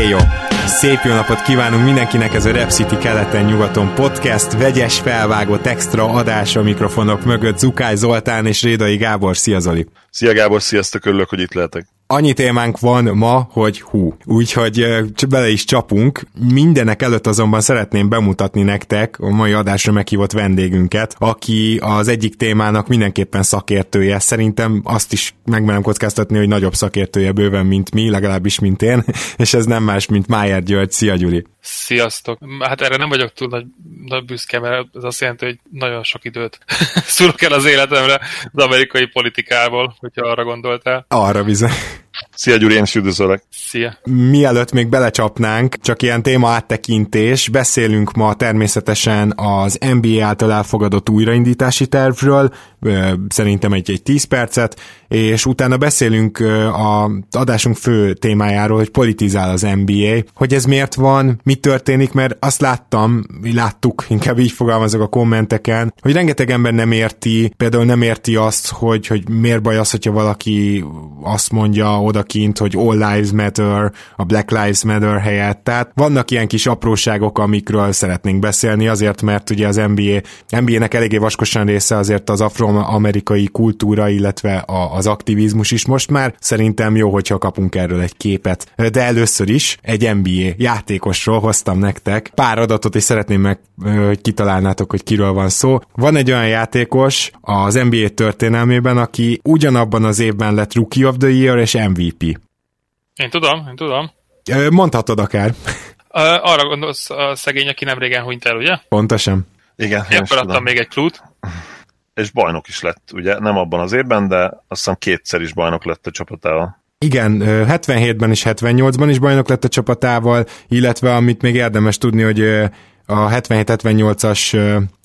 Éjjó! Szép jó napot kívánunk mindenkinek, ez a Rep City keleten-nyugaton podcast, vegyes felvágott extra adás a mikrofonok mögött, Zukály Zoltán és Rédai Gábor. Szia Zoli! Szia Gábor, sziasztok, örülök, hogy itt lehetek annyi témánk van ma, hogy hú. Úgyhogy bele is csapunk. Mindenek előtt azonban szeretném bemutatni nektek a mai adásra meghívott vendégünket, aki az egyik témának mindenképpen szakértője. Szerintem azt is megmerem kockáztatni, hogy nagyobb szakértője bőven, mint mi, legalábbis, mint én, és ez nem más, mint Májer György. Szia, Gyuri! Sziasztok! Hát erre nem vagyok túl nagy, nagy büszke, mert ez azt jelenti, hogy nagyon sok időt szülök el az életemre az amerikai politikából, hogyha arra gondoltál. Arra bizony. Szia Gyuri, én is üdvözöllek. Szia. Mielőtt még belecsapnánk, csak ilyen téma áttekintés, beszélünk ma természetesen az NBA által elfogadott újraindítási tervről, szerintem egy, egy 10 percet, és utána beszélünk a adásunk fő témájáról, hogy politizál az NBA, hogy ez miért van, mi történik, mert azt láttam, láttuk, inkább így fogalmazok a kommenteken, hogy rengeteg ember nem érti, például nem érti azt, hogy, hogy miért baj az, hogyha valaki azt mondja odakint, hogy All Lives Matter, a Black Lives Matter helyett. Tehát vannak ilyen kis apróságok, amikről szeretnénk beszélni, azért, mert ugye az NBA, NBA-nek eléggé vaskosan része azért az afroamerikai kultúra, illetve a, az aktivizmus is most már. Szerintem jó, hogyha kapunk erről egy képet. De először is egy NBA játékosról hoztam nektek pár adatot, és szeretném meg, hogy kitalálnátok, hogy kiről van szó. Van egy olyan játékos az NBA történelmében, aki ugyanabban az évben lett Rookie of the Year és MVP. Én tudom, én tudom. Mondhatod akár. Arra gondolsz a szegény, aki nem régen hunyt el, ugye? Pontosan. Igen, én akkor adtam még egy klút. És bajnok is lett, ugye? Nem abban az évben, de azt hiszem kétszer is bajnok lett a csapatával. Igen, 77-ben és 78-ban is bajnok lett a csapatával, illetve amit még érdemes tudni, hogy a 77-78-as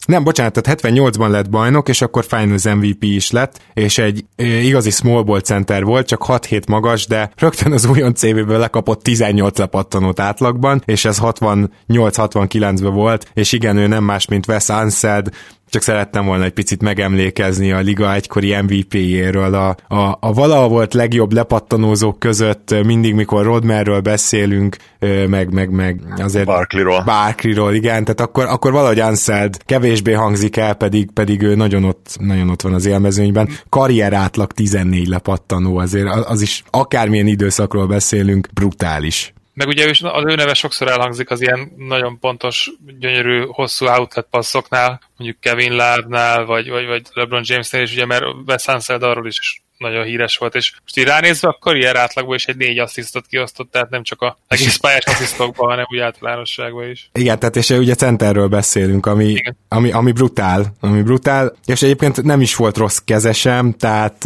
nem, bocsánat, tehát 78-ban lett bajnok, és akkor Finals MVP is lett, és egy igazi small ball center volt, csak 6-7 magas, de rögtön az újon CV-ből lekapott 18 lepattanót átlagban, és ez 68-69-ben volt, és igen, ő nem más, mint Wes Anseld, csak szerettem volna egy picit megemlékezni a liga egykori MVP-jéről. A, a, a valaha volt legjobb lepattanózók között mindig, mikor Rodmerről beszélünk, meg, meg, meg azért... Barkleyról. Barkleyról, igen, tehát akkor, akkor valahogy Anseld kevésbé hangzik el, pedig, pedig ő nagyon ott, nagyon ott van az élmezőnyben. Karrier átlag 14 lepattanó, azért az is akármilyen időszakról beszélünk, brutális. Meg ugye az ő neve sokszor elhangzik az ilyen nagyon pontos, gyönyörű, hosszú outlet passzoknál, mondjuk Kevin Love-nál, vagy, vagy, vagy LeBron James-nél is, ugye, mert Wes Hanseld arról is nagyon híres volt, és most így ránézve a karrier átlagban is egy négy asszisztot kiosztott, tehát nem csak a egész pályás asszisztokban, hanem úgy általánosságban is. Igen, tehát és ugye centerről beszélünk, ami, ami, ami brutál, ami brutál, és egyébként nem is volt rossz kezesem, tehát,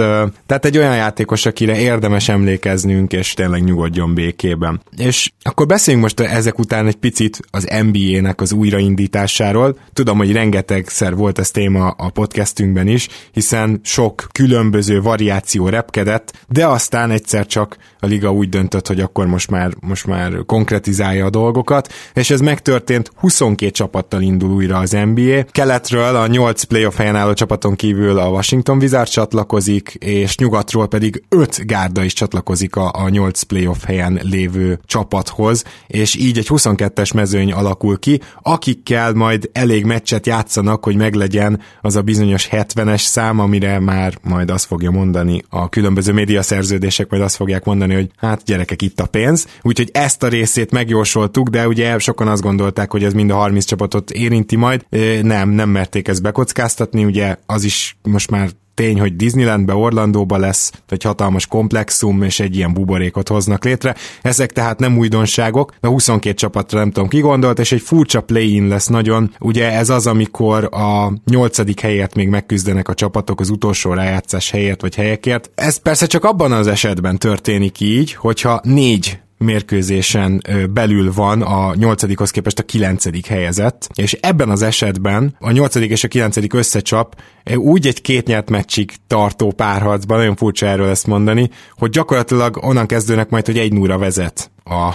tehát egy olyan játékos, akire érdemes emlékeznünk, és tényleg nyugodjon békében. És akkor beszéljünk most ezek után egy picit az NBA-nek az újraindításáról. Tudom, hogy rengetegszer volt ez téma a podcastünkben is, hiszen sok különböző variáció variáció repkedett, de aztán egyszer csak a liga úgy döntött, hogy akkor most már, most már konkretizálja a dolgokat, és ez megtörtént, 22 csapattal indul újra az NBA. Keletről a 8 playoff helyen álló csapaton kívül a Washington Wizards csatlakozik, és nyugatról pedig 5 gárda is csatlakozik a, a 8 playoff helyen lévő csapathoz, és így egy 22-es mezőny alakul ki, akikkel majd elég meccset játszanak, hogy meglegyen az a bizonyos 70-es szám, amire már majd azt fogja mondani mondani a különböző média szerződések, majd azt fogják mondani, hogy hát gyerekek, itt a pénz. Úgyhogy ezt a részét megjósoltuk, de ugye sokan azt gondolták, hogy ez mind a 30 csapatot érinti majd. Nem, nem merték ezt bekockáztatni, ugye az is most már tény, hogy Disneylandbe, Orlandóba lesz egy hatalmas komplexum, és egy ilyen buborékot hoznak létre. Ezek tehát nem újdonságok, de 22 csapatra nem tudom ki gondolt, és egy furcsa play-in lesz nagyon. Ugye ez az, amikor a nyolcadik helyet még megküzdenek a csapatok az utolsó rájátszás helyért vagy helyekért. Ez persze csak abban az esetben történik így, hogyha négy mérkőzésen belül van a nyolcadikhoz képest a kilencedik helyezett, és ebben az esetben a nyolcadik és a kilencedik összecsap úgy egy két nyert meccsig tartó párharcban, nagyon furcsa erről ezt mondani, hogy gyakorlatilag onnan kezdőnek majd, hogy egy núra vezet a,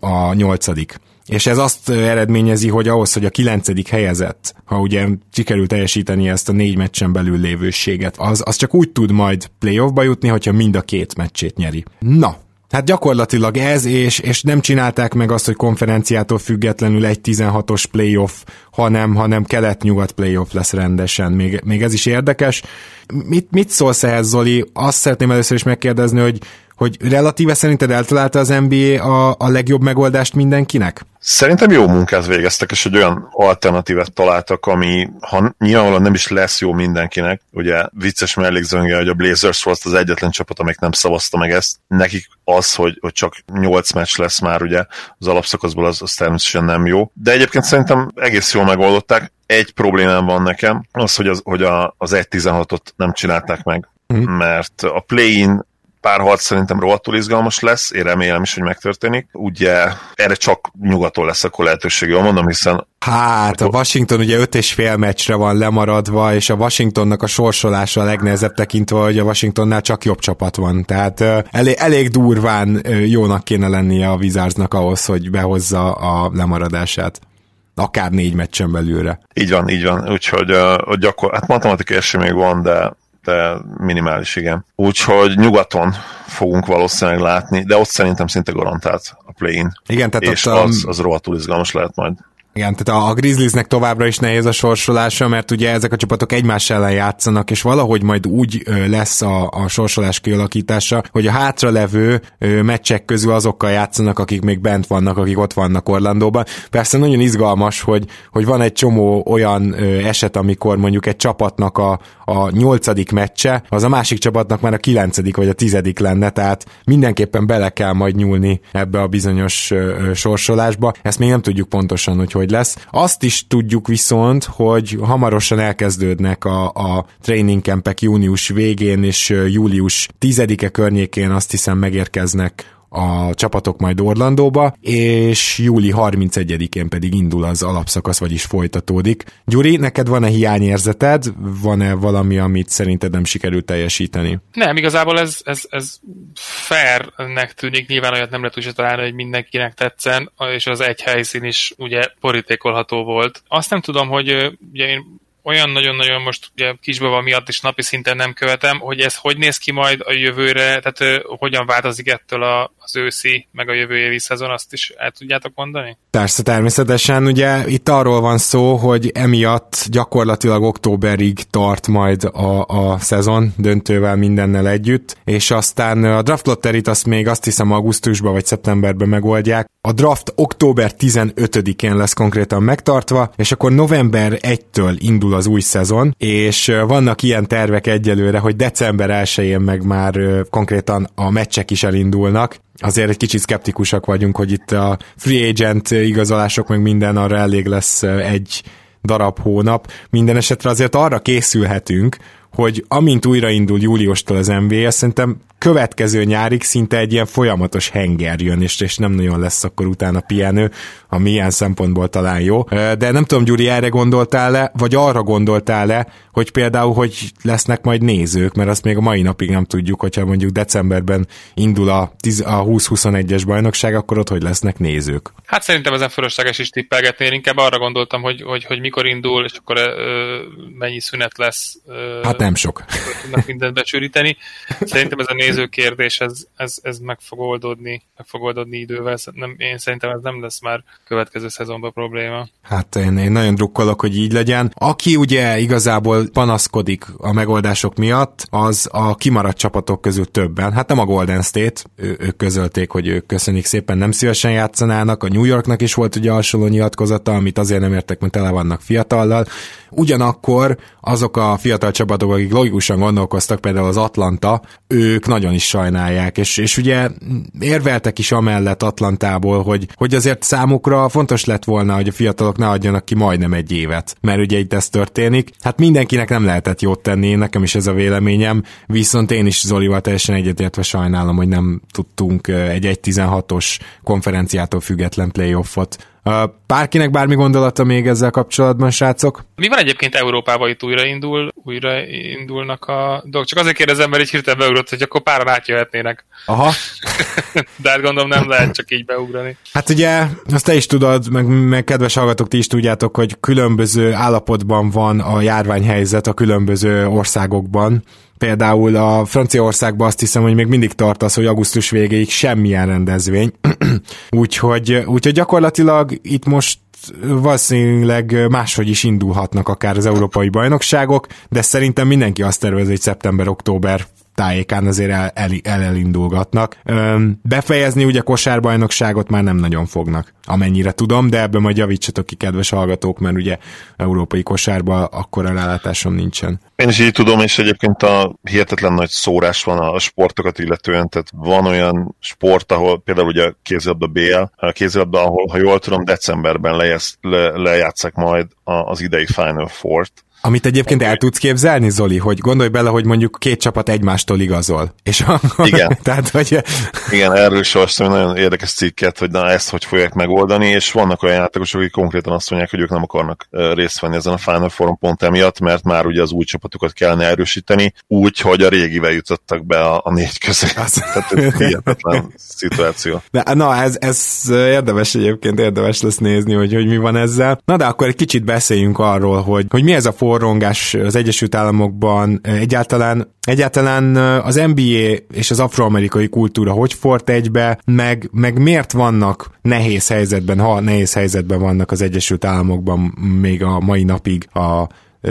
a nyolcadik. És ez azt eredményezi, hogy ahhoz, hogy a kilencedik helyezett, ha ugye sikerül teljesíteni ezt a négy meccsen belül lévőséget, az, az csak úgy tud majd playoffba jutni, hogyha mind a két meccsét nyeri. Na, Hát gyakorlatilag ez, és, és nem csinálták meg azt, hogy konferenciától függetlenül egy 16-os playoff, hanem, hanem kelet-nyugat playoff lesz rendesen. Még, még ez is érdekes. Mit, mit szólsz ehhez, Zoli? Azt szeretném először is megkérdezni, hogy hogy relatíve szerinted eltalálta az NBA a, a legjobb megoldást mindenkinek? Szerintem jó munkát végeztek, és egy olyan alternatívet találtak, ami ha nyilvánvalóan nem is lesz jó mindenkinek, ugye vicces mellékzönge, hogy a Blazers volt az egyetlen csapat, amelyik nem szavazta meg ezt. Nekik az, hogy, hogy csak 8 meccs lesz már ugye az alapszakaszból, az, az természetesen nem jó. De egyébként szerintem egész jól megoldották. Egy problémám van nekem, az, hogy az, hogy a, az 1.16-ot nem csinálták meg. Mm. mert a play-in párharc szerintem rohadtul izgalmas lesz, én remélem is, hogy megtörténik. Ugye erre csak nyugaton lesz akkor lehetőség, jól mondom, hiszen Hát a Washington ugye öt és fél meccsre van lemaradva, és a Washingtonnak a sorsolása a legnehezebb tekintve, hogy a Washingtonnál csak jobb csapat van. Tehát elég, elég durván jónak kéne lennie a Wizardsnak ahhoz, hogy behozza a lemaradását akár négy meccsen belülre. Így van, így van. Úgyhogy a gyakor... hát matematikai esély még van, de de minimális, igen. Úgyhogy nyugaton fogunk valószínűleg látni, de ott szerintem szinte garantált a play-in. Igen, tehát és ott, az, az rohadtul izgalmas lehet majd. Igen, tehát a, a Grizzliesnek továbbra is nehéz a sorsolása, mert ugye ezek a csapatok egymás ellen játszanak, és valahogy majd úgy lesz a, a sorsolás kialakítása, hogy a hátralevő meccsek közül azokkal játszanak, akik még bent vannak, akik ott vannak Orlandóban. Persze nagyon izgalmas, hogy, hogy van egy csomó olyan eset, amikor mondjuk egy csapatnak a, a nyolcadik meccse, az a másik csapatnak már a kilencedik vagy a tizedik lenne, tehát mindenképpen bele kell majd nyúlni ebbe a bizonyos sorsolásba. Ezt még nem tudjuk pontosan, hogy hogy hogy lesz. Azt is tudjuk viszont, hogy hamarosan elkezdődnek a, a training campek június végén és július 10-e környékén azt hiszem megérkeznek a csapatok majd Orlandóba, és júli 31-én pedig indul az alapszakasz, vagyis folytatódik. Gyuri, neked van-e hiányérzeted? Van-e valami, amit szerinted nem sikerült teljesíteni? Nem, igazából ez, ez, ez fairnek tűnik, nyilván olyat nem lehet úgy találni, hogy mindenkinek tetszen, és az egy helyszín is ugye borítékolható volt. Azt nem tudom, hogy ugye én olyan nagyon-nagyon most ugye kisbaba miatt is napi szinten nem követem, hogy ez hogy néz ki majd a jövőre, tehát uh, hogyan változik ettől a, az őszi, meg a jövő évi szezon, azt is el tudjátok mondani? Persze, természetesen. Ugye itt arról van szó, hogy emiatt gyakorlatilag októberig tart majd a, a szezon döntővel mindennel együtt, és aztán a draft lotterit azt még azt hiszem augusztusban vagy szeptemberben megoldják. A draft október 15-én lesz konkrétan megtartva, és akkor november 1-től indul az új szezon, és vannak ilyen tervek egyelőre, hogy december 1-én meg már konkrétan a meccsek is elindulnak, azért egy kicsit szkeptikusak vagyunk, hogy itt a free agent igazolások meg minden arra elég lesz egy darab hónap. Minden esetre azért arra készülhetünk, hogy amint újraindul júliustól az NBA, szerintem következő nyárig szinte egy ilyen folyamatos henger jön, és, és nem nagyon lesz akkor utána pihenő, ami ilyen szempontból talán jó. De nem tudom, Gyuri, erre gondoltál-e, vagy arra gondoltál-e, hogy például, hogy lesznek majd nézők, mert azt még a mai napig nem tudjuk, hogyha mondjuk decemberben indul a, a 20-21-es bajnokság, akkor ott hogy lesznek nézők. Hát szerintem ezen fölösleges is tippelgetni, én inkább arra gondoltam, hogy, hogy, hogy mikor indul, és akkor ö, mennyi szünet lesz. Ö, hát nem sok. Tudnak mindent becsűríteni. Szerintem ez a néző néző kérdés, ez, ez, ez meg fog oldódni, meg fog oldódni idővel. Nem, én szerintem ez nem lesz már következő szezonban probléma. Hát én, én nagyon drukkolok, hogy így legyen. Aki ugye igazából panaszkodik a megoldások miatt, az a kimaradt csapatok közül többen. Hát nem a Golden State, ő, ők közölték, hogy ők köszönik szépen, nem szívesen játszanának. A New Yorknak is volt ugye hasonló nyilatkozata, amit azért nem értek, mert tele vannak fiatallal. Ugyanakkor azok a fiatal csapatok, akik logikusan gondolkoztak, például az Atlanta, ők nagyon is sajnálják, és, és ugye érveltek is amellett Atlantából, hogy, hogy azért számukra fontos lett volna, hogy a fiatalok ne adjanak ki majdnem egy évet, mert ugye itt ez történik. Hát mindenkinek nem lehetett jót tenni, nekem is ez a véleményem, viszont én is Zolival teljesen egyetértve sajnálom, hogy nem tudtunk egy 1-16-os konferenciától független playoffot Bárkinek bármi gondolata még ezzel kapcsolatban, srácok? Mi van egyébként Európában itt újraindul, újraindulnak a dolgok? Csak azért kérdezem, mert így hirtelen beugrott, hogy akkor páran átjöhetnének. Aha. De hát gondolom nem lehet csak így beugrani. Hát ugye, azt te is tudod, meg, meg kedves hallgatók, ti is tudjátok, hogy különböző állapotban van a járványhelyzet a különböző országokban Például a Franciaországban azt hiszem, hogy még mindig tart az, hogy augusztus végéig semmilyen rendezvény. úgyhogy, úgyhogy gyakorlatilag itt most valószínűleg máshogy is indulhatnak akár az európai bajnokságok, de szerintem mindenki azt tervezi, hogy szeptember-október tájékán azért el, el, el elindulgatnak. Öm, befejezni ugye kosárbajnokságot már nem nagyon fognak, amennyire tudom, de ebben majd javítsatok ki, kedves hallgatók, mert ugye európai kosárban akkora rálátásom nincsen. Én is így tudom, és egyébként a hihetetlen nagy szórás van a sportokat illetően, tehát van olyan sport, ahol például ugye kézilabda BL, kézilabda, ahol, ha jól tudom, decemberben lejesz, le, lejátszák majd az idei Final Four-t, amit egyébként el tudsz képzelni, Zoli, hogy gondolj bele, hogy mondjuk két csapat egymástól igazol. És akkor, Igen. tehát, hogy... Igen, erről is olvastam nagyon érdekes cikket, hogy na ezt hogy fogják megoldani, és vannak olyan játékosok, akik konkrétan azt mondják, hogy ők nem akarnak részt venni ezen a Final Forum pont emiatt, mert már ugye az új csapatokat kellene erősíteni, úgy, hogy a régivel jutottak be a, a négy közé. Az... Tehát ez hihetetlen szituáció. De, na, ez, ez érdemes egyébként, érdemes lesz nézni, hogy, hogy mi van ezzel. Na de akkor egy kicsit beszéljünk arról, hogy, hogy mi ez a for forrongás az Egyesült Államokban egyáltalán egyáltalán az NBA és az afroamerikai kultúra hogy fort egybe, meg, meg miért vannak nehéz helyzetben, ha nehéz helyzetben vannak az Egyesült Államokban még a mai napig a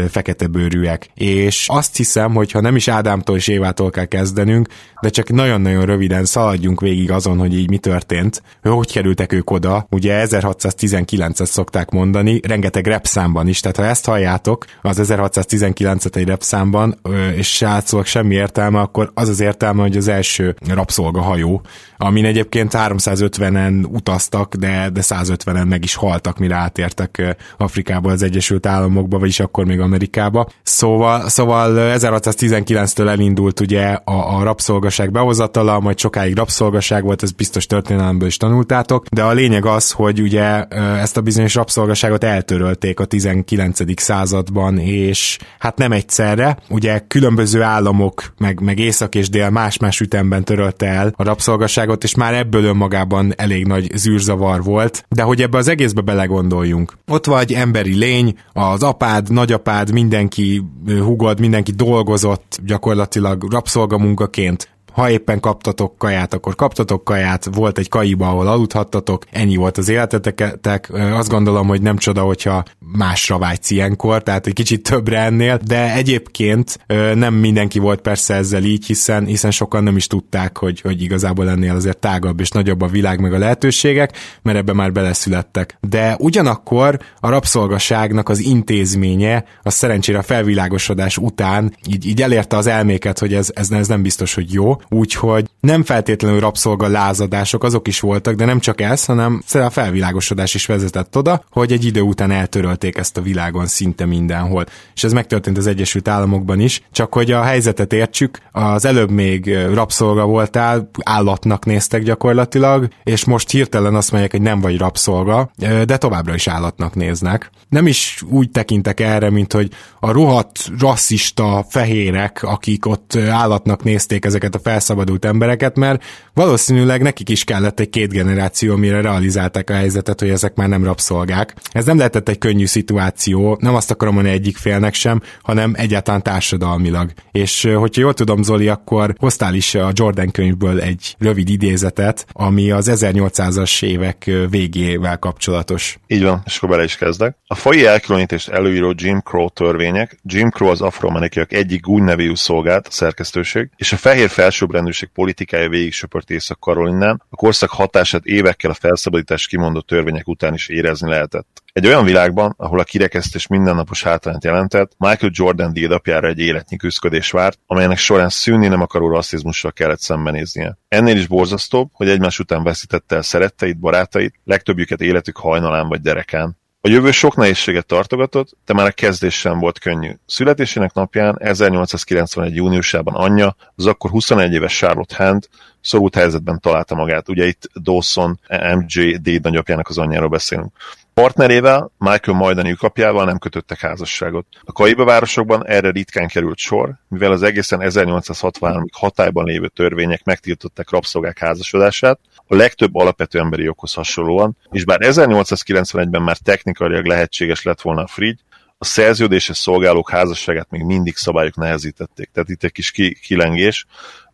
fekete bőrűek. És azt hiszem, hogy ha nem is Ádámtól és Évától kell kezdenünk, de csak nagyon-nagyon röviden szaladjunk végig azon, hogy így mi történt, hogy kerültek ők oda. Ugye 1619-et szokták mondani, rengeteg repszámban is, tehát ha ezt halljátok, az 1619-et egy repszámban, és srácok semmi értelme, akkor az az értelme, hogy az első rabszolgahajó, amin egyébként 350-en utaztak, de, de 150-en meg is haltak, mire átértek Afrikába az Egyesült Államokba, vagyis akkor még Amerikába. Szóval, szóval 1619-től elindult ugye a, a rabszolgaság behozatala, majd sokáig rabszolgaság volt, ez biztos történelemből is tanultátok, de a lényeg az, hogy ugye ezt a bizonyos rabszolgaságot eltörölték a 19. században, és hát nem egyszerre, ugye különböző államok, meg, meg észak és dél más-más ütemben törölte el a rabszolgaságot, és már ebből önmagában elég nagy zűrzavar volt, de hogy ebbe az egészbe belegondoljunk. Ott vagy emberi lény, az apád, nagyapád, apád, mindenki hugod, mindenki dolgozott gyakorlatilag rabszolgamunkaként, ha éppen kaptatok kaját, akkor kaptatok kaját, volt egy kaiba, ahol aludhattatok, ennyi volt az életetek, azt gondolom, hogy nem csoda, hogyha másra vágysz ilyenkor, tehát egy kicsit többre ennél, de egyébként nem mindenki volt persze ezzel így, hiszen, hiszen sokan nem is tudták, hogy, hogy igazából ennél azért tágabb és nagyobb a világ meg a lehetőségek, mert ebbe már beleszülettek. De ugyanakkor a rabszolgaságnak az intézménye, a szerencsére a felvilágosodás után így, így elérte az elméket, hogy ez, ez, ez nem biztos, hogy jó, úgyhogy nem feltétlenül rabszolga lázadások, azok is voltak, de nem csak ez, hanem a felvilágosodás is vezetett oda, hogy egy idő után eltörölték ezt a világon szinte mindenhol. És ez megtörtént az Egyesült Államokban is, csak hogy a helyzetet értsük, az előbb még rabszolga voltál, állatnak néztek gyakorlatilag, és most hirtelen azt mondják, hogy nem vagy rabszolga, de továbbra is állatnak néznek. Nem is úgy tekintek erre, mint hogy a rohadt rasszista fehérek, akik ott állatnak nézték ezeket a felszabadult embereket, mert valószínűleg nekik is kellett egy két generáció, mire realizálták a helyzetet, hogy ezek már nem rabszolgák. Ez nem lehetett egy könnyű szituáció, nem azt akarom mondani egyik félnek sem, hanem egyáltalán társadalmilag. És hogyha jól tudom, Zoli, akkor hoztál is a Jordan könyvből egy rövid idézetet, ami az 1800-as évek végével kapcsolatos. Így van, és akkor bele is kezdek. A fai elkülönítés előíró Jim Crow törvények, Jim Crow az afroamerikaiak egyik gúnynevéjű szolgált, a szerkesztőség, és a fehér felsőbbrendűség politikája végig söpört Észak-Karolinán, a korszak hatását évekkel a felszabadítás kimondott törvények után is érezni lehetett. Egy olyan világban, ahol a kirekesztés mindennapos hátrányt jelentett, Michael Jordan dédapjára egy életnyi küzdködés várt, amelynek során szűnni nem akaró rasszizmussal kellett szembenéznie. Ennél is borzasztóbb, hogy egymás után veszítette el szeretteit, barátait, legtöbbjüket életük hajnalán vagy derekán. A jövő sok nehézséget tartogatott, de már a kezdés sem volt könnyű. Születésének napján 1891. júniusában anyja, az akkor 21 éves Charlotte Hand szorult helyzetben találta magát. Ugye itt Dawson MJ D nagyapjának az anyjáról beszélünk. Partnerével, Michael majdani ükapjával nem kötöttek házasságot. A Kaiba városokban erre ritkán került sor, mivel az egészen 1863-ig hatályban lévő törvények megtiltották rabszolgák házasodását, a legtöbb alapvető emberi joghoz hasonlóan, és bár 1891-ben már technikailag lehetséges lett volna a frigy, a szerződéses szolgálók házasságát még mindig szabályok nehezítették. Tehát itt egy kis kilengés.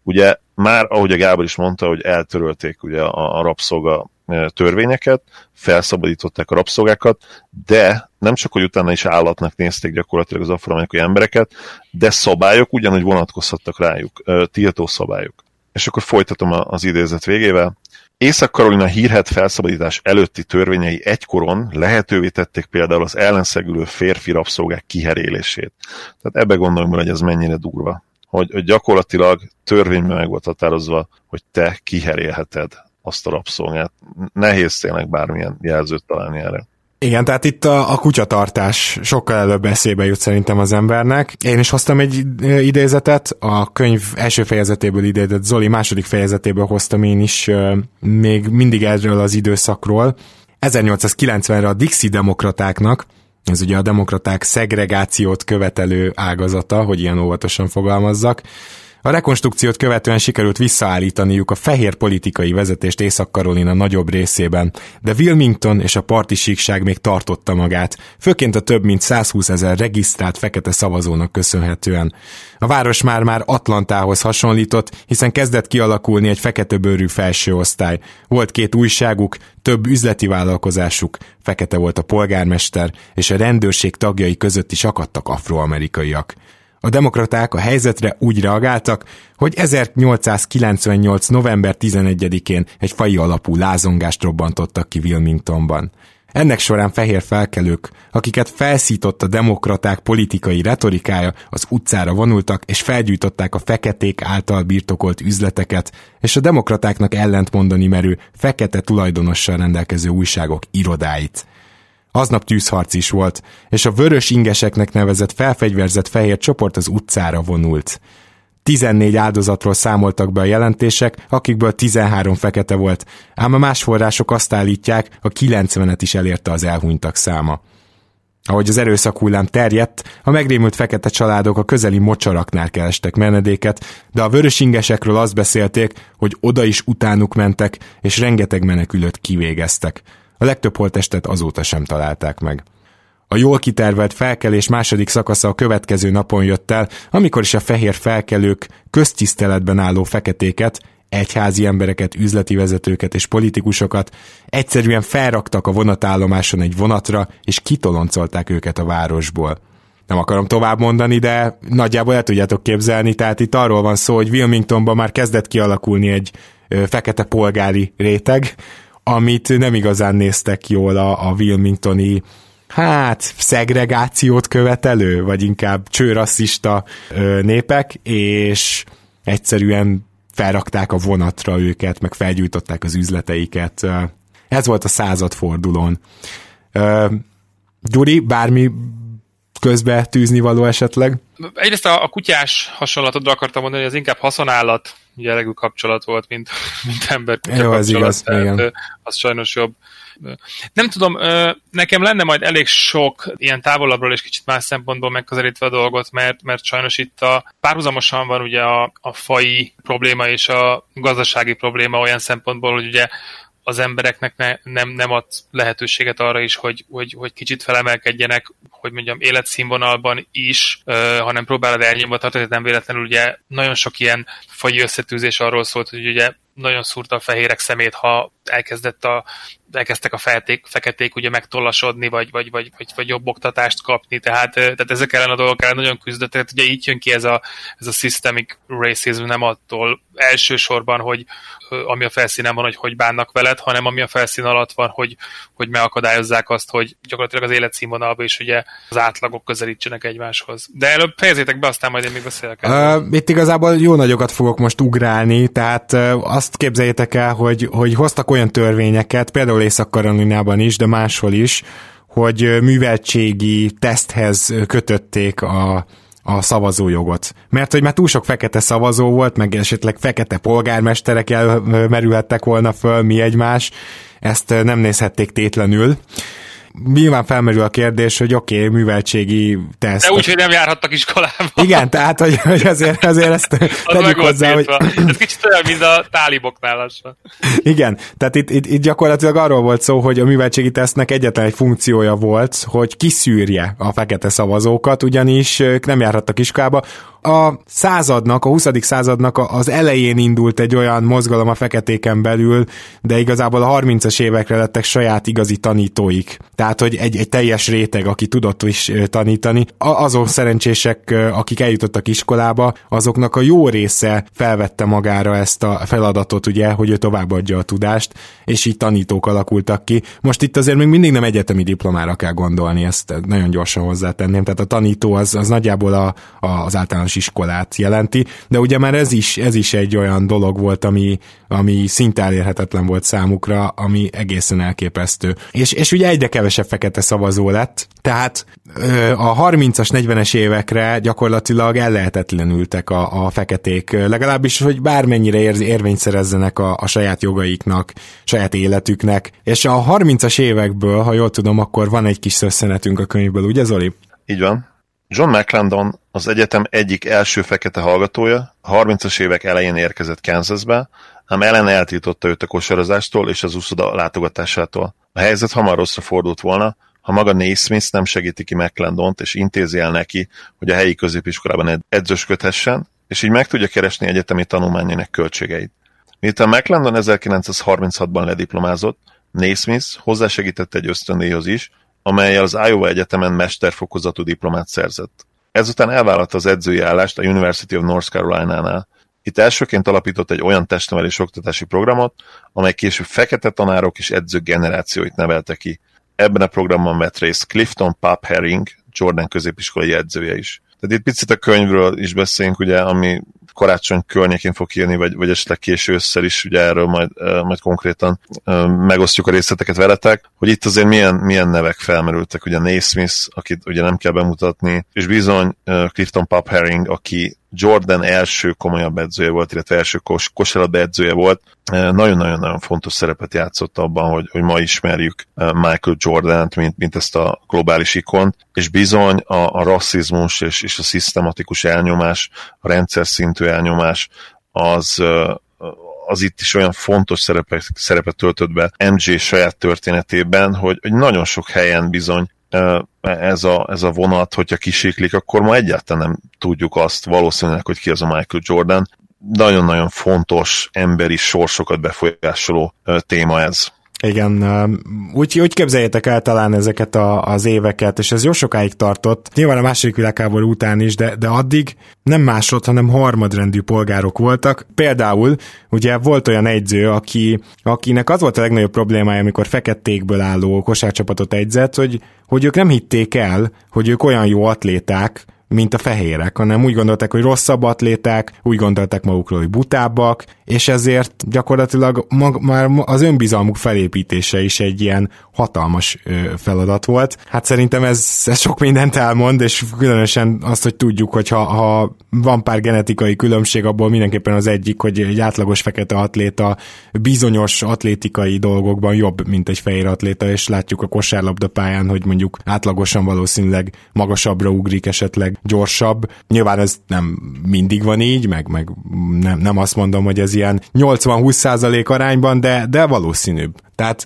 Ugye már, ahogy a Gábor is mondta, hogy eltörölték ugye a, a rabszolga törvényeket, felszabadították a rabszolgákat, de nem csak, hogy utána is állatnak nézték gyakorlatilag az afroamerikai embereket, de szabályok ugyanúgy vonatkozhattak rájuk, tiltó szabályok. És akkor folytatom az idézet végével. Észak-Karolina hírhet felszabadítás előtti törvényei egykoron lehetővé tették például az ellenszegülő férfi rabszolgák kiherélését. Tehát ebbe gondolom, hogy ez mennyire durva. Hogy, gyakorlatilag törvényben meg volt határozva, hogy te kiherélheted azt a rabszolgát. Nehéz tényleg bármilyen jelzőt találni erre. Igen, tehát itt a, a kutyatartás sokkal előbb eszébe jut szerintem az embernek. Én is hoztam egy idézetet, a könyv első fejezetéből idézett, Zoli második fejezetéből hoztam én is még mindig erről az időszakról. 1890-re a Dixie demokratáknak, ez ugye a demokraták szegregációt követelő ágazata, hogy ilyen óvatosan fogalmazzak, a rekonstrukciót követően sikerült visszaállítaniuk a fehér politikai vezetést Észak-Karolina nagyobb részében, de Wilmington és a parti síkság még tartotta magát, főként a több mint 120 ezer regisztrált fekete szavazónak köszönhetően. A város már-már Atlantához hasonlított, hiszen kezdett kialakulni egy fekete bőrű felső osztály. Volt két újságuk, több üzleti vállalkozásuk, fekete volt a polgármester, és a rendőrség tagjai között is akadtak afroamerikaiak. A demokraták a helyzetre úgy reagáltak, hogy 1898. november 11-én egy fai alapú lázongást robbantottak ki Wilmingtonban. Ennek során fehér felkelők, akiket felszított a demokraták politikai retorikája, az utcára vonultak és felgyújtották a feketék által birtokolt üzleteket, és a demokratáknak ellentmondani merő, fekete tulajdonossal rendelkező újságok irodáit. Aznap tűzharc is volt, és a vörös ingeseknek nevezett felfegyverzett fehér csoport az utcára vonult. 14 áldozatról számoltak be a jelentések, akikből 13 fekete volt, ám a más források azt állítják, a 90-et is elérte az elhunytak száma. Ahogy az erőszak hullám terjedt, a megrémült fekete családok a közeli mocsaraknál kerestek menedéket, de a vörös ingesekről azt beszélték, hogy oda is utánuk mentek, és rengeteg menekülőt kivégeztek. A legtöbb holtestet azóta sem találták meg. A jól kitervelt felkelés második szakasza a következő napon jött el, amikor is a fehér felkelők köztiszteletben álló feketéket, egyházi embereket, üzleti vezetőket és politikusokat egyszerűen felraktak a vonatállomáson egy vonatra, és kitoloncolták őket a városból. Nem akarom tovább mondani, de nagyjából el tudjátok képzelni, tehát itt arról van szó, hogy Wilmingtonban már kezdett kialakulni egy fekete polgári réteg, amit nem igazán néztek jól a, a Wilmingtoni hát szegregációt követelő, vagy inkább csőrasszista népek, és egyszerűen felrakták a vonatra őket, meg felgyújtották az üzleteiket. Ez volt a századfordulón. Gyuri, bármi közbe tűzni való esetleg? Egyrészt a, a kutyás hasonlatodra akartam mondani, hogy ez inkább haszonállat jellegű kapcsolat volt, mint, mint ember Jó, ez igaz, tehát, igen. Az sajnos jobb. Nem tudom, nekem lenne majd elég sok ilyen távolabbról és kicsit más szempontból megközelítve a dolgot, mert, mert sajnos itt a párhuzamosan van ugye a, a fai probléma és a gazdasági probléma olyan szempontból, hogy ugye az embereknek ne, nem, nem ad lehetőséget arra is, hogy, hogy, hogy kicsit felemelkedjenek, hogy mondjam, életszínvonalban is, uh, hanem próbálod elnyomva tartani, nem véletlenül ugye nagyon sok ilyen fai összetűzés arról szólt, hogy ugye nagyon szúrta a fehérek szemét, ha elkezdett a, elkezdtek a feték, feketék ugye megtollasodni, vagy, vagy, vagy, vagy, vagy jobb oktatást kapni, tehát, tehát ezek ellen a dolgok ellen nagyon küzdött, tehát ugye így jön ki ez a, ez a systemic racism, nem attól elsősorban, hogy ami a felszínen van, hogy hogy bánnak veled, hanem ami a felszín alatt van, hogy, hogy megakadályozzák azt, hogy gyakorlatilag az életszínvonalban is ugye az átlagok közelítsenek egymáshoz. De előbb fejezzétek be, aztán majd én még beszélek. Uh, itt igazából jó nagyokat fogok most ugrálni, tehát uh, azt képzeljétek el, hogy, hogy hoztak olyan törvényeket, például Észak-Karolinában is, de máshol is, hogy műveltségi teszthez kötötték a, a szavazójogot. Mert hogy már túl sok fekete szavazó volt, meg esetleg fekete polgármesterek elmerülhettek volna föl, mi egymás, ezt nem nézhették tétlenül nyilván felmerül a kérdés, hogy oké, okay, műveltségi teszt. De úgy, hogy nem járhattak iskolába. Igen, tehát, hogy, hogy azért, azért ezt tegyük hozzá, hogy... Ez kicsit olyan, mint a táliboknál lassan. Igen, tehát itt, itt, itt gyakorlatilag arról volt szó, hogy a műveltségi tesztnek egyetlen egy funkciója volt, hogy kiszűrje a fekete szavazókat, ugyanis ők nem járhattak iskolába, a századnak, a 20. századnak az elején indult egy olyan mozgalom a feketéken belül, de igazából a 30-as évekre lettek saját igazi tanítóik. Tehát, hogy egy, egy teljes réteg, aki tudott is tanítani. Azok szerencsések, akik eljutottak iskolába, azoknak a jó része felvette magára ezt a feladatot, ugye, hogy ő továbbadja a tudást, és így tanítók alakultak ki. Most itt azért még mindig nem egyetemi diplomára kell gondolni, ezt nagyon gyorsan hozzátenném. Tehát a tanító az, az nagyjából a, a, az általános általános iskolát jelenti, de ugye már ez is, ez is egy olyan dolog volt, ami, ami szinte elérhetetlen volt számukra, ami egészen elképesztő. És, és ugye egyre kevesebb fekete szavazó lett, tehát a 30-as, 40-es évekre gyakorlatilag ellehetetlenültek a, a feketék, legalábbis, hogy bármennyire ér, érvényt szerezzenek a, a saját jogaiknak, saját életüknek, és a 30-as évekből, ha jól tudom, akkor van egy kis szösszenetünk a könyvből, ugye Zoli? Így van. John McClendon az egyetem egyik első fekete hallgatója, a 30-as évek elején érkezett Kansasbe, ám ellen eltiltotta őt a kosarazástól és az úszoda látogatásától. A helyzet hamar rosszra fordult volna, ha maga Naismith nem segíti ki McClendont és intézi el neki, hogy a helyi középiskolában edzősködhessen, és így meg tudja keresni egyetemi tanulmányainak költségeit. Miután McClendon 1936-ban lediplomázott, Naismith hozzásegített egy ösztöndíjhoz is, amelyel az Iowa Egyetemen mesterfokozatú diplomát szerzett. Ezután elvállalta az edzői állást a University of North Carolina-nál. Itt elsőként alapított egy olyan testnevelés oktatási programot, amely később fekete tanárok és edzők generációit nevelte ki. Ebben a programban vett részt Clifton Pap Herring, Jordan középiskolai edzője is. Tehát itt picit a könyvről is beszélünk, ugye, ami karácsony környékén fog írni, vagy, vagy esetleg késő összel is, ugye erről majd, majd konkrétan megosztjuk a részleteket veletek, hogy itt azért milyen, milyen nevek felmerültek, ugye Naismith, akit ugye nem kell bemutatni, és bizony Clifton Pop Herring, aki Jordan első komolyabb edzője volt, illetve első kos, kosárlabda edzője volt, nagyon-nagyon-nagyon fontos szerepet játszott abban, hogy, hogy ma ismerjük Michael Jordan-t, mint, mint ezt a globális ikont, és bizony a, a rasszizmus és, és a szisztematikus elnyomás, a rendszer szintű elnyomás, az, az itt is olyan fontos szerepet, szerepet töltött be MJ saját történetében, hogy, hogy nagyon sok helyen bizony ez a, ez a vonat, hogyha kisiklik, akkor ma egyáltalán nem tudjuk azt valószínűleg, hogy ki az a Michael Jordan. Nagyon-nagyon fontos emberi sorsokat befolyásoló téma ez. Igen, úgy, úgy képzeljétek el talán ezeket a, az éveket, és ez jó sokáig tartott, nyilván a második világháború után is, de, de addig nem másod, hanem harmadrendű polgárok voltak. Például ugye volt olyan egyző, aki, akinek az volt a legnagyobb problémája, amikor fekettékből álló kosárcsapatot egyzett, hogy, hogy ők nem hitték el, hogy ők olyan jó atléták, mint a fehérek, hanem úgy gondolták, hogy rosszabb atléták, úgy gondolták magukról, hogy butábbak, és ezért gyakorlatilag mag, már az önbizalmuk felépítése is egy ilyen hatalmas ö, feladat volt. Hát szerintem ez, ez sok mindent elmond, és különösen azt, hogy tudjuk, hogy ha, ha van pár genetikai különbség, abból mindenképpen az egyik, hogy egy átlagos fekete atléta bizonyos atlétikai dolgokban jobb, mint egy fehér atléta, és látjuk a kosárlabda pályán, hogy mondjuk átlagosan valószínűleg magasabbra ugrik, esetleg gyorsabb. Nyilván ez nem mindig van így, meg, meg nem, nem azt mondom, hogy ez ilyen 80-20 százalék arányban, de, de valószínűbb. Tehát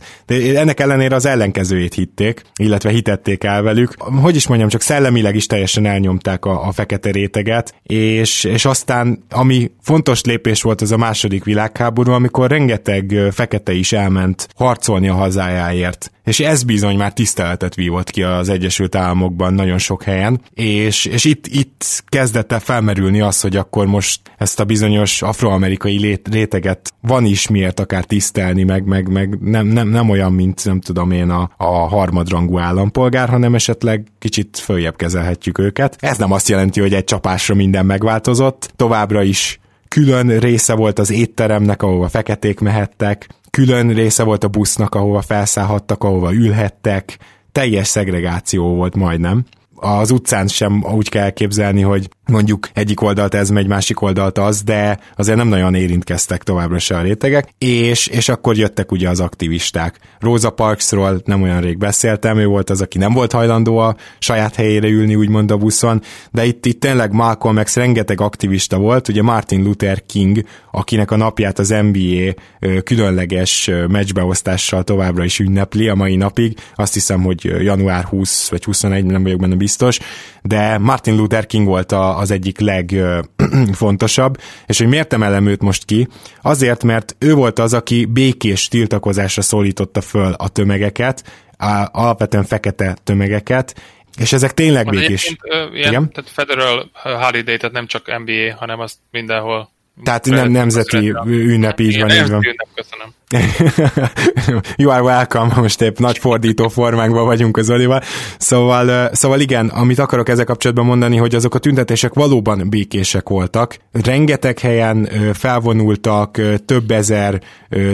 ennek ellenére az ellenkezőjét hitték, illetve hitették el velük. Hogy is mondjam, csak szellemileg is teljesen elnyomták a, a fekete réteget, és, és aztán ami fontos lépés volt az a második világháború, amikor rengeteg fekete is elment harcolni a hazájáért. És ez bizony már tiszteletet vívott ki az Egyesült Államokban nagyon sok helyen, és, és itt, itt kezdett el felmerülni az, hogy akkor most ezt a bizonyos afroamerikai réteget van is miért akár tisztelni, meg, meg, meg nem nem, nem, nem olyan, mint nem tudom én a, a harmadrangú állampolgár, hanem esetleg kicsit följebb kezelhetjük őket. Ez nem azt jelenti, hogy egy csapásra minden megváltozott, továbbra is külön része volt az étteremnek, ahova feketék mehettek, külön része volt a busznak, ahova felszállhattak, ahova ülhettek, teljes szegregáció volt majdnem. Az utcán sem úgy kell képzelni, hogy mondjuk egyik oldalt ez megy, másik oldalt az, de azért nem nagyon érintkeztek továbbra se a rétegek, és, és akkor jöttek ugye az aktivisták. Rosa Parksról nem olyan rég beszéltem, ő volt az, aki nem volt hajlandó a saját helyére ülni, úgymond a buszon, de itt, itt tényleg Malcolm X rengeteg aktivista volt, ugye Martin Luther King, akinek a napját az NBA különleges meccsbeosztással továbbra is ünnepli a mai napig, azt hiszem, hogy január 20 vagy 21, nem vagyok benne biztos, de Martin Luther King volt a, az egyik legfontosabb, és hogy miért emelem őt most ki? Azért, mert ő volt az, aki békés tiltakozásra szólította föl a tömegeket, alapvetően fekete tömegeket, és ezek tényleg békés. Ilyen, Igen? Tehát Federal Holiday, tehát nem csak NBA, hanem azt mindenhol tehát nem nemzeti ünnep, így van, így van. Ünnep, köszönöm. you are welcome, most épp nagy fordító formánkban vagyunk az Olival. Szóval, szóval igen, amit akarok ezzel kapcsolatban mondani, hogy azok a tüntetések valóban békések voltak. Rengeteg helyen felvonultak, több ezer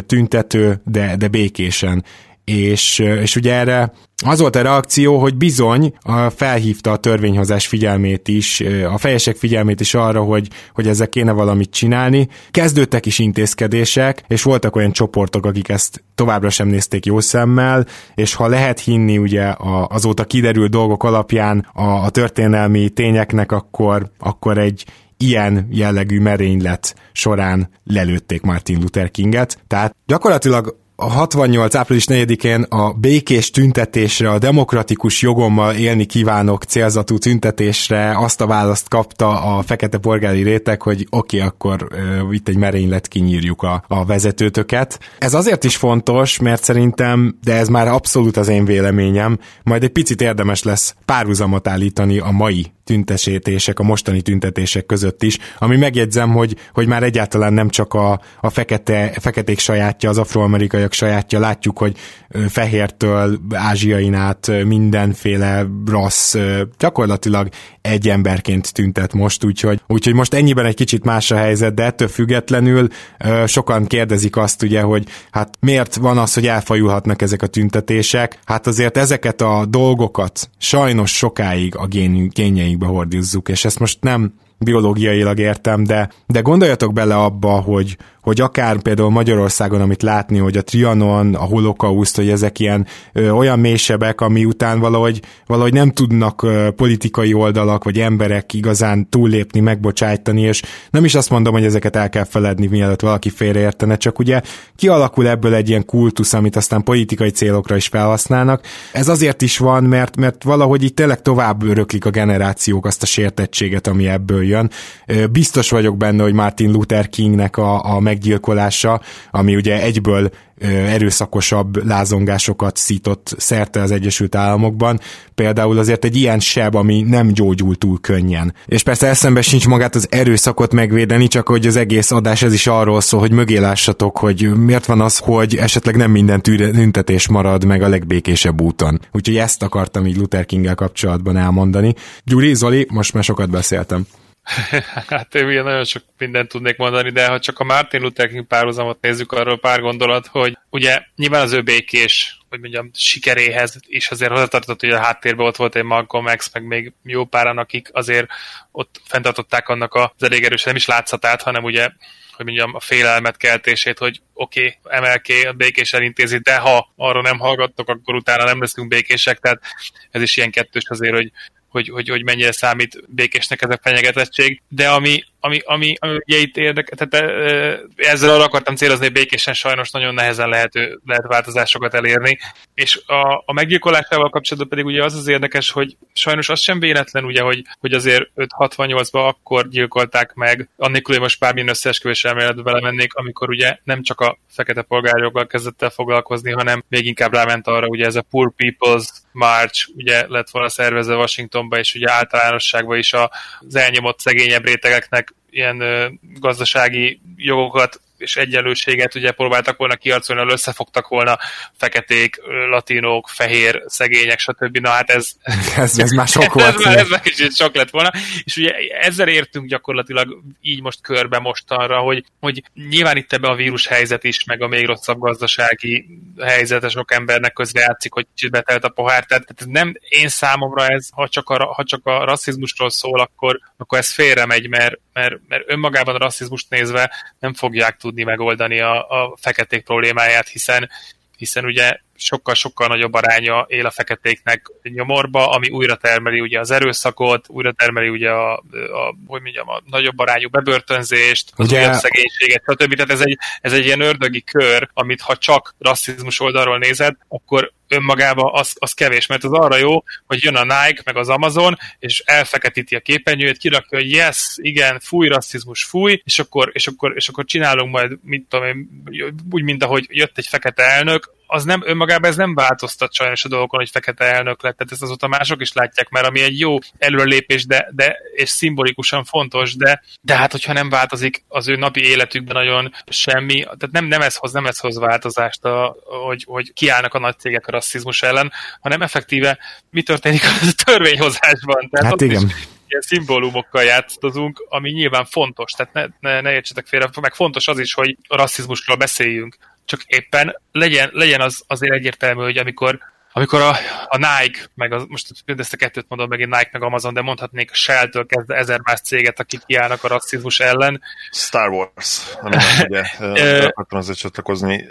tüntető, de, de békésen és, és ugye erre az volt a reakció, hogy bizony felhívta a törvényhozás figyelmét is, a fejesek figyelmét is arra, hogy, hogy ezzel kéne valamit csinálni. Kezdődtek is intézkedések, és voltak olyan csoportok, akik ezt továbbra sem nézték jó szemmel, és ha lehet hinni ugye azóta kiderült dolgok alapján a, a történelmi tényeknek, akkor, akkor egy ilyen jellegű merénylet során lelőtték Martin Luther Kinget. Tehát gyakorlatilag a 68. április 4-én a békés tüntetésre, a demokratikus jogommal élni kívánok célzatú tüntetésre azt a választ kapta a fekete polgári réteg, hogy oké, okay, akkor uh, itt egy merénylet kinyírjuk a, a vezetőtöket. Ez azért is fontos, mert szerintem, de ez már abszolút az én véleményem, majd egy picit érdemes lesz párhuzamot állítani a mai tüntetések, a mostani tüntetések között is, ami megjegyzem, hogy, hogy már egyáltalán nem csak a, a fekete, feketék sajátja, az afroamerikaiak sajátja, látjuk, hogy fehértől ázsiain át mindenféle rassz gyakorlatilag egy emberként tüntet most, úgyhogy, úgyhogy most ennyiben egy kicsit más a helyzet, de ettől függetlenül sokan kérdezik azt ugye, hogy hát miért van az, hogy elfajulhatnak ezek a tüntetések? Hát azért ezeket a dolgokat sajnos sokáig a gén, génjeikbe hordizzuk, és ezt most nem biológiailag értem, de, de gondoljatok bele abba, hogy, hogy akár például Magyarországon, amit látni, hogy a Trianon, a holokauszt, hogy ezek ilyen ö, olyan mélysebek, ami után valahogy, valahogy nem tudnak ö, politikai oldalak vagy emberek igazán túllépni, megbocsájtani, és nem is azt mondom, hogy ezeket el kell feledni, mielőtt valaki félreértene, csak ugye kialakul ebből egy ilyen kultusz, amit aztán politikai célokra is felhasználnak. Ez azért is van, mert, mert valahogy itt tényleg tovább öröklik a generációk azt a sértettséget, ami ebből jön. Biztos vagyok benne, hogy Martin Luther Kingnek a, a meg meggyilkolása, ami ugye egyből erőszakosabb lázongásokat szított szerte az Egyesült Államokban. Például azért egy ilyen seb, ami nem gyógyul túl könnyen. És persze eszembe sincs magát az erőszakot megvédeni, csak hogy az egész adás ez is arról szól, hogy mögé lássatok, hogy miért van az, hogy esetleg nem minden tüntetés marad meg a legbékésebb úton. Úgyhogy ezt akartam így Luther king kapcsolatban elmondani. Gyuri, Zoli, most már sokat beszéltem. hát én ugye nagyon sok mindent tudnék mondani, de ha csak a Martin Luther King párhuzamot nézzük, arról pár gondolat, hogy ugye nyilván az ő békés hogy mondjam, sikeréhez is azért hozzátartott, hogy a háttérben ott volt egy Malcolm X, meg még jó páran, akik azért ott fenntartották annak az elég erős, nem is látszatát, hanem ugye hogy mondjam, a félelmet keltését, hogy oké, okay, MLK békés elintézi, de ha arra nem hallgattok, akkor utána nem leszünk békések, tehát ez is ilyen kettős azért, hogy hogy, hogy, hogy mennyire számít békésnek ez a fenyegetettség, de ami, ami, ami, ami ugye itt érdekel, tehát ezzel arra akartam célozni, hogy békésen sajnos nagyon nehezen lehet, lehet változásokat elérni, és a, a meggyilkolásával kapcsolatban pedig ugye az az érdekes, hogy sajnos az sem véletlen, ugye, hogy, hogy azért 568-ban akkor gyilkolták meg, annélkül, hogy most bármilyen összeesküvés elméletbe belemennék, amikor ugye nem csak a fekete polgárjoggal kezdett el foglalkozni, hanem még inkább ráment arra, ugye ez a Poor People's March, ugye lett volna szervezve Washingtonba, és ugye általánosságban is az elnyomott szegényebb rétegeknek ilyen gazdasági jogokat és egyenlőséget ugye próbáltak volna kiarcolni, hogy összefogtak volna feketék, latinók, fehér, szegények, stb. Na hát ez... ez, ez már sok volt. ez, már, ez már kicsit sok lett volna. És ugye ezzel értünk gyakorlatilag így most körbe mostanra, hogy, hogy nyilván itt ebbe a vírus helyzet is, meg a még rosszabb gazdasági helyzet, sok embernek közre játszik, hogy kicsit betelt a pohár. Tehát, tehát nem én számomra ez, ha csak a, ha csak a rasszizmusról szól, akkor, akkor ez félre megy, mert, mert, mert önmagában a rasszizmust nézve nem fogják tudni megoldani a, a feketék problémáját, hiszen hiszen ugye sokkal-sokkal nagyobb aránya él a feketéknek nyomorba, ami újra termeli ugye az erőszakot, újra termeli ugye a, a hogy mondjam, a nagyobb arányú bebörtönzést, az ugye... újabb szegénységet, stb. Tehát ez egy, ez egy ilyen ördögi kör, amit ha csak rasszizmus oldalról nézed, akkor önmagában az, az kevés, mert az arra jó, hogy jön a Nike, meg az Amazon, és elfeketíti a képernyőjét, kirakja, hogy yes, igen, fúj, rasszizmus, fúj, és akkor, és akkor, és akkor csinálunk majd, mit tudom én, úgy, mint ahogy jött egy fekete elnök, az nem, önmagában ez nem változtat sajnos a dolgokon, hogy fekete elnök lett, tehát ezt azóta mások is látják, mert ami egy jó előrelépés, de, de és szimbolikusan fontos, de, de hát hogyha nem változik az ő napi életükben nagyon semmi, tehát nem, nem ez hoz, nem ez hoz változást, a, hogy, hogy kiállnak a nagy cégek a rasszizmus ellen, hanem effektíve mi történik a törvényhozásban. Tehát hát igen. ilyen szimbólumokkal játszozunk, ami nyilván fontos, tehát ne, ne, ne értsetek félre, meg fontos az is, hogy a rasszizmusról beszéljünk, csak éppen legyen, legyen az azért egyértelmű, hogy amikor amikor a, a Nike, meg az, most ezt a kettőt mondom megint Nike meg Amazon, de mondhatnék a Shell-től kezdve ezer más céget, akik kiállnak a rasszizmus ellen. Star Wars, nem ugye, akartam azért csatlakozni.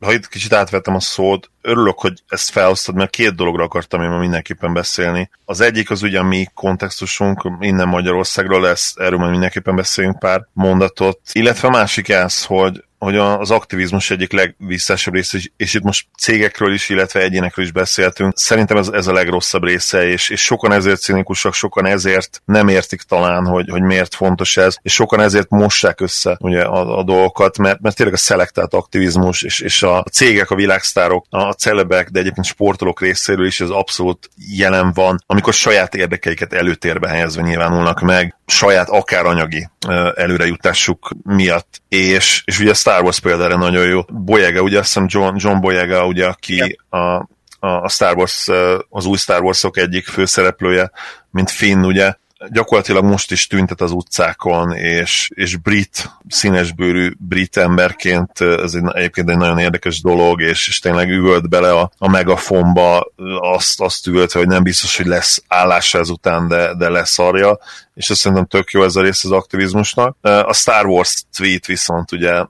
Ha itt kicsit átvettem a szót, örülök, hogy ezt felhoztad, mert két dologra akartam én ma mindenképpen beszélni. Az egyik az ugye a mi kontextusunk, innen Magyarországról lesz, erről majd mindenképpen beszélünk pár mondatot, illetve a másik ez, hogy hogy az aktivizmus egyik legvisszásabb része, és itt most cégekről is, illetve egyénekről is beszéltünk. Szerintem ez, ez a legrosszabb része, és, és sokan ezért cinikusak, sokan ezért nem értik talán, hogy, hogy miért fontos ez, és sokan ezért mossák össze ugye, a, a dolgokat, mert, mert tényleg a szelektált aktivizmus, és, és a cégek, a világsztárok, a celebek, de egyébként sportolók részéről is ez abszolút jelen van, amikor saját érdekeiket előtérbe helyezve nyilvánulnak meg, saját akár anyagi előrejutásuk miatt. És, és ugye a Star Wars példára nagyon jó. Boyega, ugye azt hiszem John, John Boyega, ugye, aki a, a Star Wars, az új Star Warsok egyik főszereplője, mint Finn, ugye, gyakorlatilag most is tüntet az utcákon, és, és brit, színesbőrű brit emberként ez egy, egyébként egy nagyon érdekes dolog, és, és tényleg üvölt bele a, a megafonba, azt, azt üvölt, hogy nem biztos, hogy lesz állása ezután, de, de lesz arja, és azt szerintem tök jó ez a rész az aktivizmusnak. A Star Wars tweet viszont ugye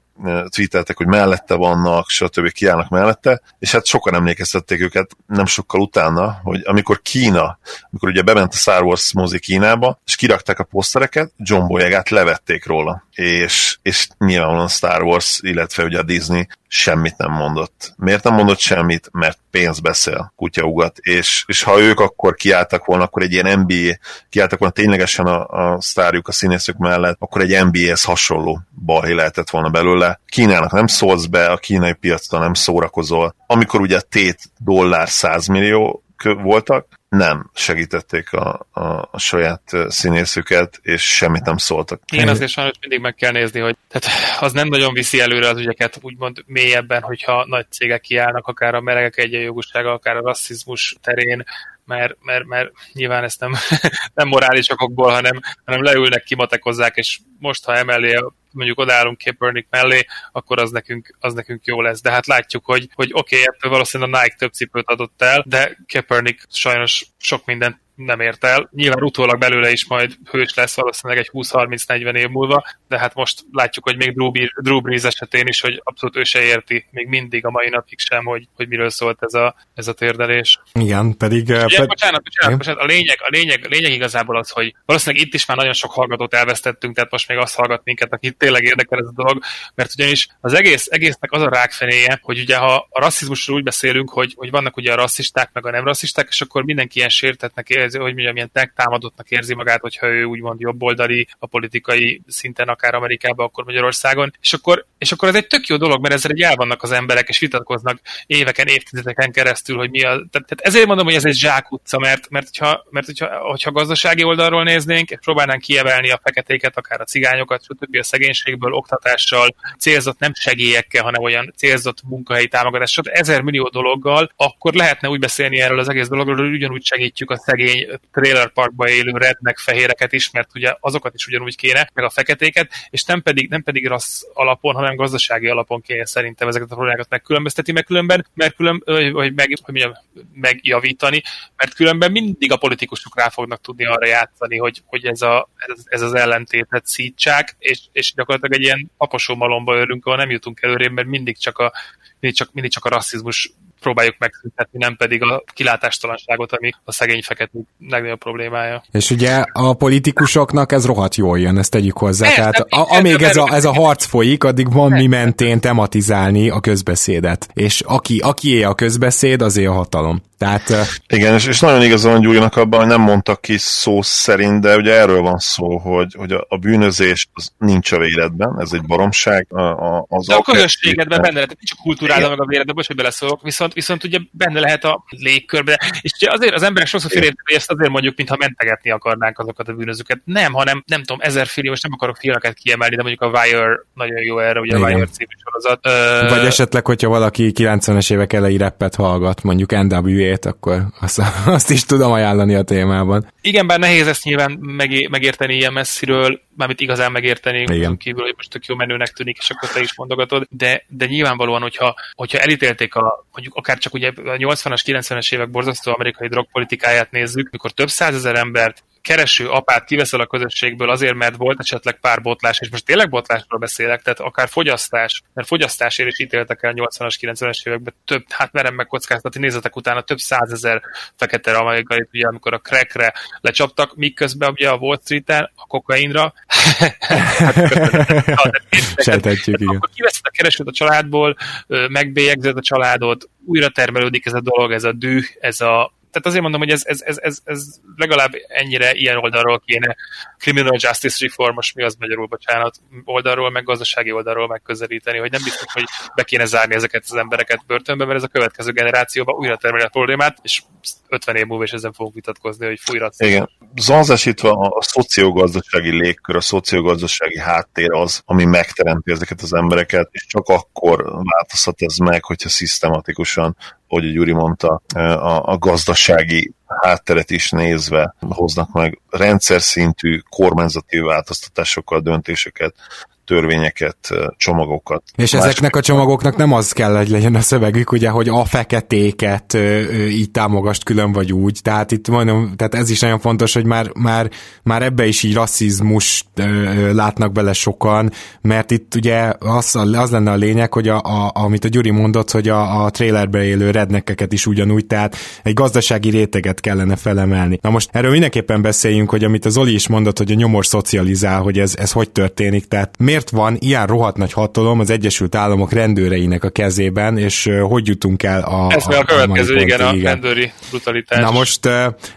tweeteltek, hogy mellette vannak, stb. kiállnak mellette, és hát sokan emlékeztették őket nem sokkal utána, hogy amikor Kína, amikor ugye bement a Star Wars mozi Kínába, és kirakták a posztereket, John Boyegát levették róla, és, és nyilvánvalóan Star Wars, illetve ugye a Disney semmit nem mondott. Miért nem mondott semmit? Mert pénz beszél, kutyaugat, és, és ha ők akkor kiálltak volna, akkor egy ilyen NBA, kiálltak volna ténylegesen a, a sztárjuk, a színészük mellett, akkor egy NBA-hez hasonló balhé lehetett volna belőle, Kínának nem szólsz be, a kínai piacra nem szórakozol. Amikor ugye tét dollár 100 millió voltak, nem segítették a, a, a saját színészüket, és semmit nem szóltak. Igen, azért sajnos mindig meg kell nézni, hogy tehát az nem nagyon viszi előre az ügyeket, úgymond mélyebben, hogyha nagy cégek kiállnak, akár a melegek egyenjogúsága, akár a rasszizmus terén, mert, mert, mert nyilván ezt nem, nem morális okokból, hanem, hanem leülnek, kimatekozzák, és most, ha emellé mondjuk odállunk Kaepernick mellé, akkor az nekünk, az nekünk jó lesz. De hát látjuk, hogy, hogy oké, okay, ebből valószínűleg a Nike több cipőt adott el, de Kaepernick sajnos sok mindent nem ért el. Nyilván utólag belőle is majd hős lesz valószínűleg egy 20-30-40 év múlva, de hát most látjuk, hogy még Drew Brees esetén is, hogy abszolút ő se érti, még mindig a mai napig sem, hogy, hogy miről szólt ez a, ez a térdelés. Igen, pedig... Ugye, ped... bocsánat, bocsánat, bocsánat, a lényeg, a, lényeg, a lényeg igazából az, hogy valószínűleg itt is már nagyon sok hallgatót elvesztettünk, tehát most még azt hallgat minket, akit tényleg érdekel ez a dolog, mert ugyanis az egész, egésznek az a rákfenéje, hogy ugye ha a rasszizmusról úgy beszélünk, hogy, hogy vannak ugye a rasszisták, meg a nem rasszisták, és akkor mindenki ilyen sértetnek érzi, hogy mondjam, ilyen támadottnak érzi magát, hogyha ő úgymond jobboldali a politikai szinten, akár Amerikában, akkor Magyarországon. És akkor, és akkor ez egy tök jó dolog, mert ezzel egy el vannak az emberek, és vitatkoznak éveken, évtizedeken keresztül, hogy mi a. Tehát, tehát ezért mondom, hogy ez egy zsákutca, mert, mert, hogyha, mert hogyha, hogyha gazdasági oldalról néznénk, és próbálnánk kievelni a feketéket, akár a cigányokat, stb. a szegénységből, oktatással, célzott nem segélyekkel, hanem olyan célzott munkahelyi támogatással, ezer millió dologgal, akkor lehetne úgy beszélni erről az egész dologról, hogy ugyanúgy segítjük a szegény trailer parkba élő rednek fehéreket is, mert ugye azokat is ugyanúgy kéne, meg a feketéket, és nem pedig, nem pedig rassz alapon, hanem gazdasági alapon kéne szerintem ezeket a problémákat megkülönbözteti, meg különben, mert külön, vagy meg, hogy mondjam, megjavítani, mert különben mindig a politikusok rá fognak tudni arra játszani, hogy, hogy ez, a, ez, ez az ellentétet szítsák, és, és gyakorlatilag egy ilyen paposó malomba örülünk, ahol nem jutunk előrébb, mert mindig csak a mindig csak, mindig csak a rasszizmus próbáljuk megszüntetni, nem pedig a kilátástalanságot, ami a szegény fekete legnagyobb problémája. És ugye a politikusoknak ez rohadt jól jön, ezt tegyük hozzá. Ez, Tehát a, amíg ez a, ez a harc folyik, addig van mi mentén tematizálni a közbeszédet. És aki, akié a közbeszéd, azé a hatalom. Tehát, Igen, és, és nagyon igaza van Gyurinak abban, hogy nem mondtak ki szó szerint, de ugye erről van szó, hogy, hogy a, a bűnözés az nincs a véletben, ez egy baromság. A, a, az de a közösségedben benne lehet, nincs a kultúrádban meg a véletben, most, hogy beleszólok, viszont, viszont ugye benne lehet a légkörbe. És ugye azért az emberek sokszor félértik, hogy ezt azért mondjuk, mintha mentegetni akarnánk azokat a bűnözőket. Nem, hanem nem tudom, ezer film, most nem akarok filmeket kiemelni, de mondjuk a Wire nagyon jó erre, ugye Igen. a Wire című sorozat. Vagy esetleg, hogyha valaki 90-es évek elejé reppet hallgat, mondjuk NWA zenét, akkor azt, azt is tudom ajánlani a témában. Igen, bár nehéz ezt nyilván megérteni ilyen messziről, mármint igazán megérteni, Igen. kívül, hogy most tök jó menőnek tűnik, és akkor te is mondogatod, de, de nyilvánvalóan, hogyha, hogyha elítélték a, mondjuk akár csak ugye a 80-as, 90-es évek borzasztó amerikai drogpolitikáját nézzük, mikor több százezer embert kereső apát kiveszel a közösségből azért, mert volt esetleg pár botlás, és most tényleg botlásról beszélek, tehát akár fogyasztás, mert fogyasztásért is ítéltek el 80-as, 90-es években több, hát merem megkockáztatni, nézetek utána több százezer fekete amerikai, ugye amikor a crackre lecsaptak, miközben ugye a Wall Street-en, a kokainra, Sejtetjük, igen. Akkor kiveszed a keresőt a családból, megbélyegzed a családot, újra termelődik ez a dolog, ez a düh, ez a tehát azért mondom, hogy ez, ez, ez, ez, ez legalább ennyire ilyen oldalról kéne criminal justice reform, most mi az magyarul, bocsánat, oldalról, meg gazdasági oldalról megközelíteni, hogy nem biztos, hogy be kéne zárni ezeket az embereket börtönbe, mert ez a következő generációban újra termeli a problémát, és 50 év múlva is ezen fogunk vitatkozni, hogy fújra. Igen. Zanzásítva a, a szociogazdasági légkör, a szociogazdasági háttér az, ami megteremti ezeket az embereket, és csak akkor változhat ez meg, hogyha szisztematikusan ahogy Gyuri mondta, a, a gazdasági hátteret is nézve hoznak meg rendszer szintű kormányzati változtatásokkal döntéseket, törvényeket, csomagokat. És Más ezeknek a csomagoknak nem az kell, hogy legyen a szövegük, ugye, hogy a feketéket így támogast külön vagy úgy. Tehát itt mondom, tehát ez is nagyon fontos, hogy már, már, már ebbe is így rasszizmus látnak bele sokan, mert itt ugye az, az lenne a lényeg, hogy a, a, amit a Gyuri mondott, hogy a, a trailerbe élő rednekeket is ugyanúgy, tehát egy gazdasági réteget kellene felemelni. Na most erről mindenképpen beszéljünk, hogy amit az Oli is mondott, hogy a nyomor szocializál, hogy ez, ez hogy történik, tehát miért miért van ilyen rohadt nagy hatalom az Egyesült Államok rendőreinek a kezében, és hogy jutunk el a... Ez a, a következő, igen, a igen. rendőri brutalitás. Na most,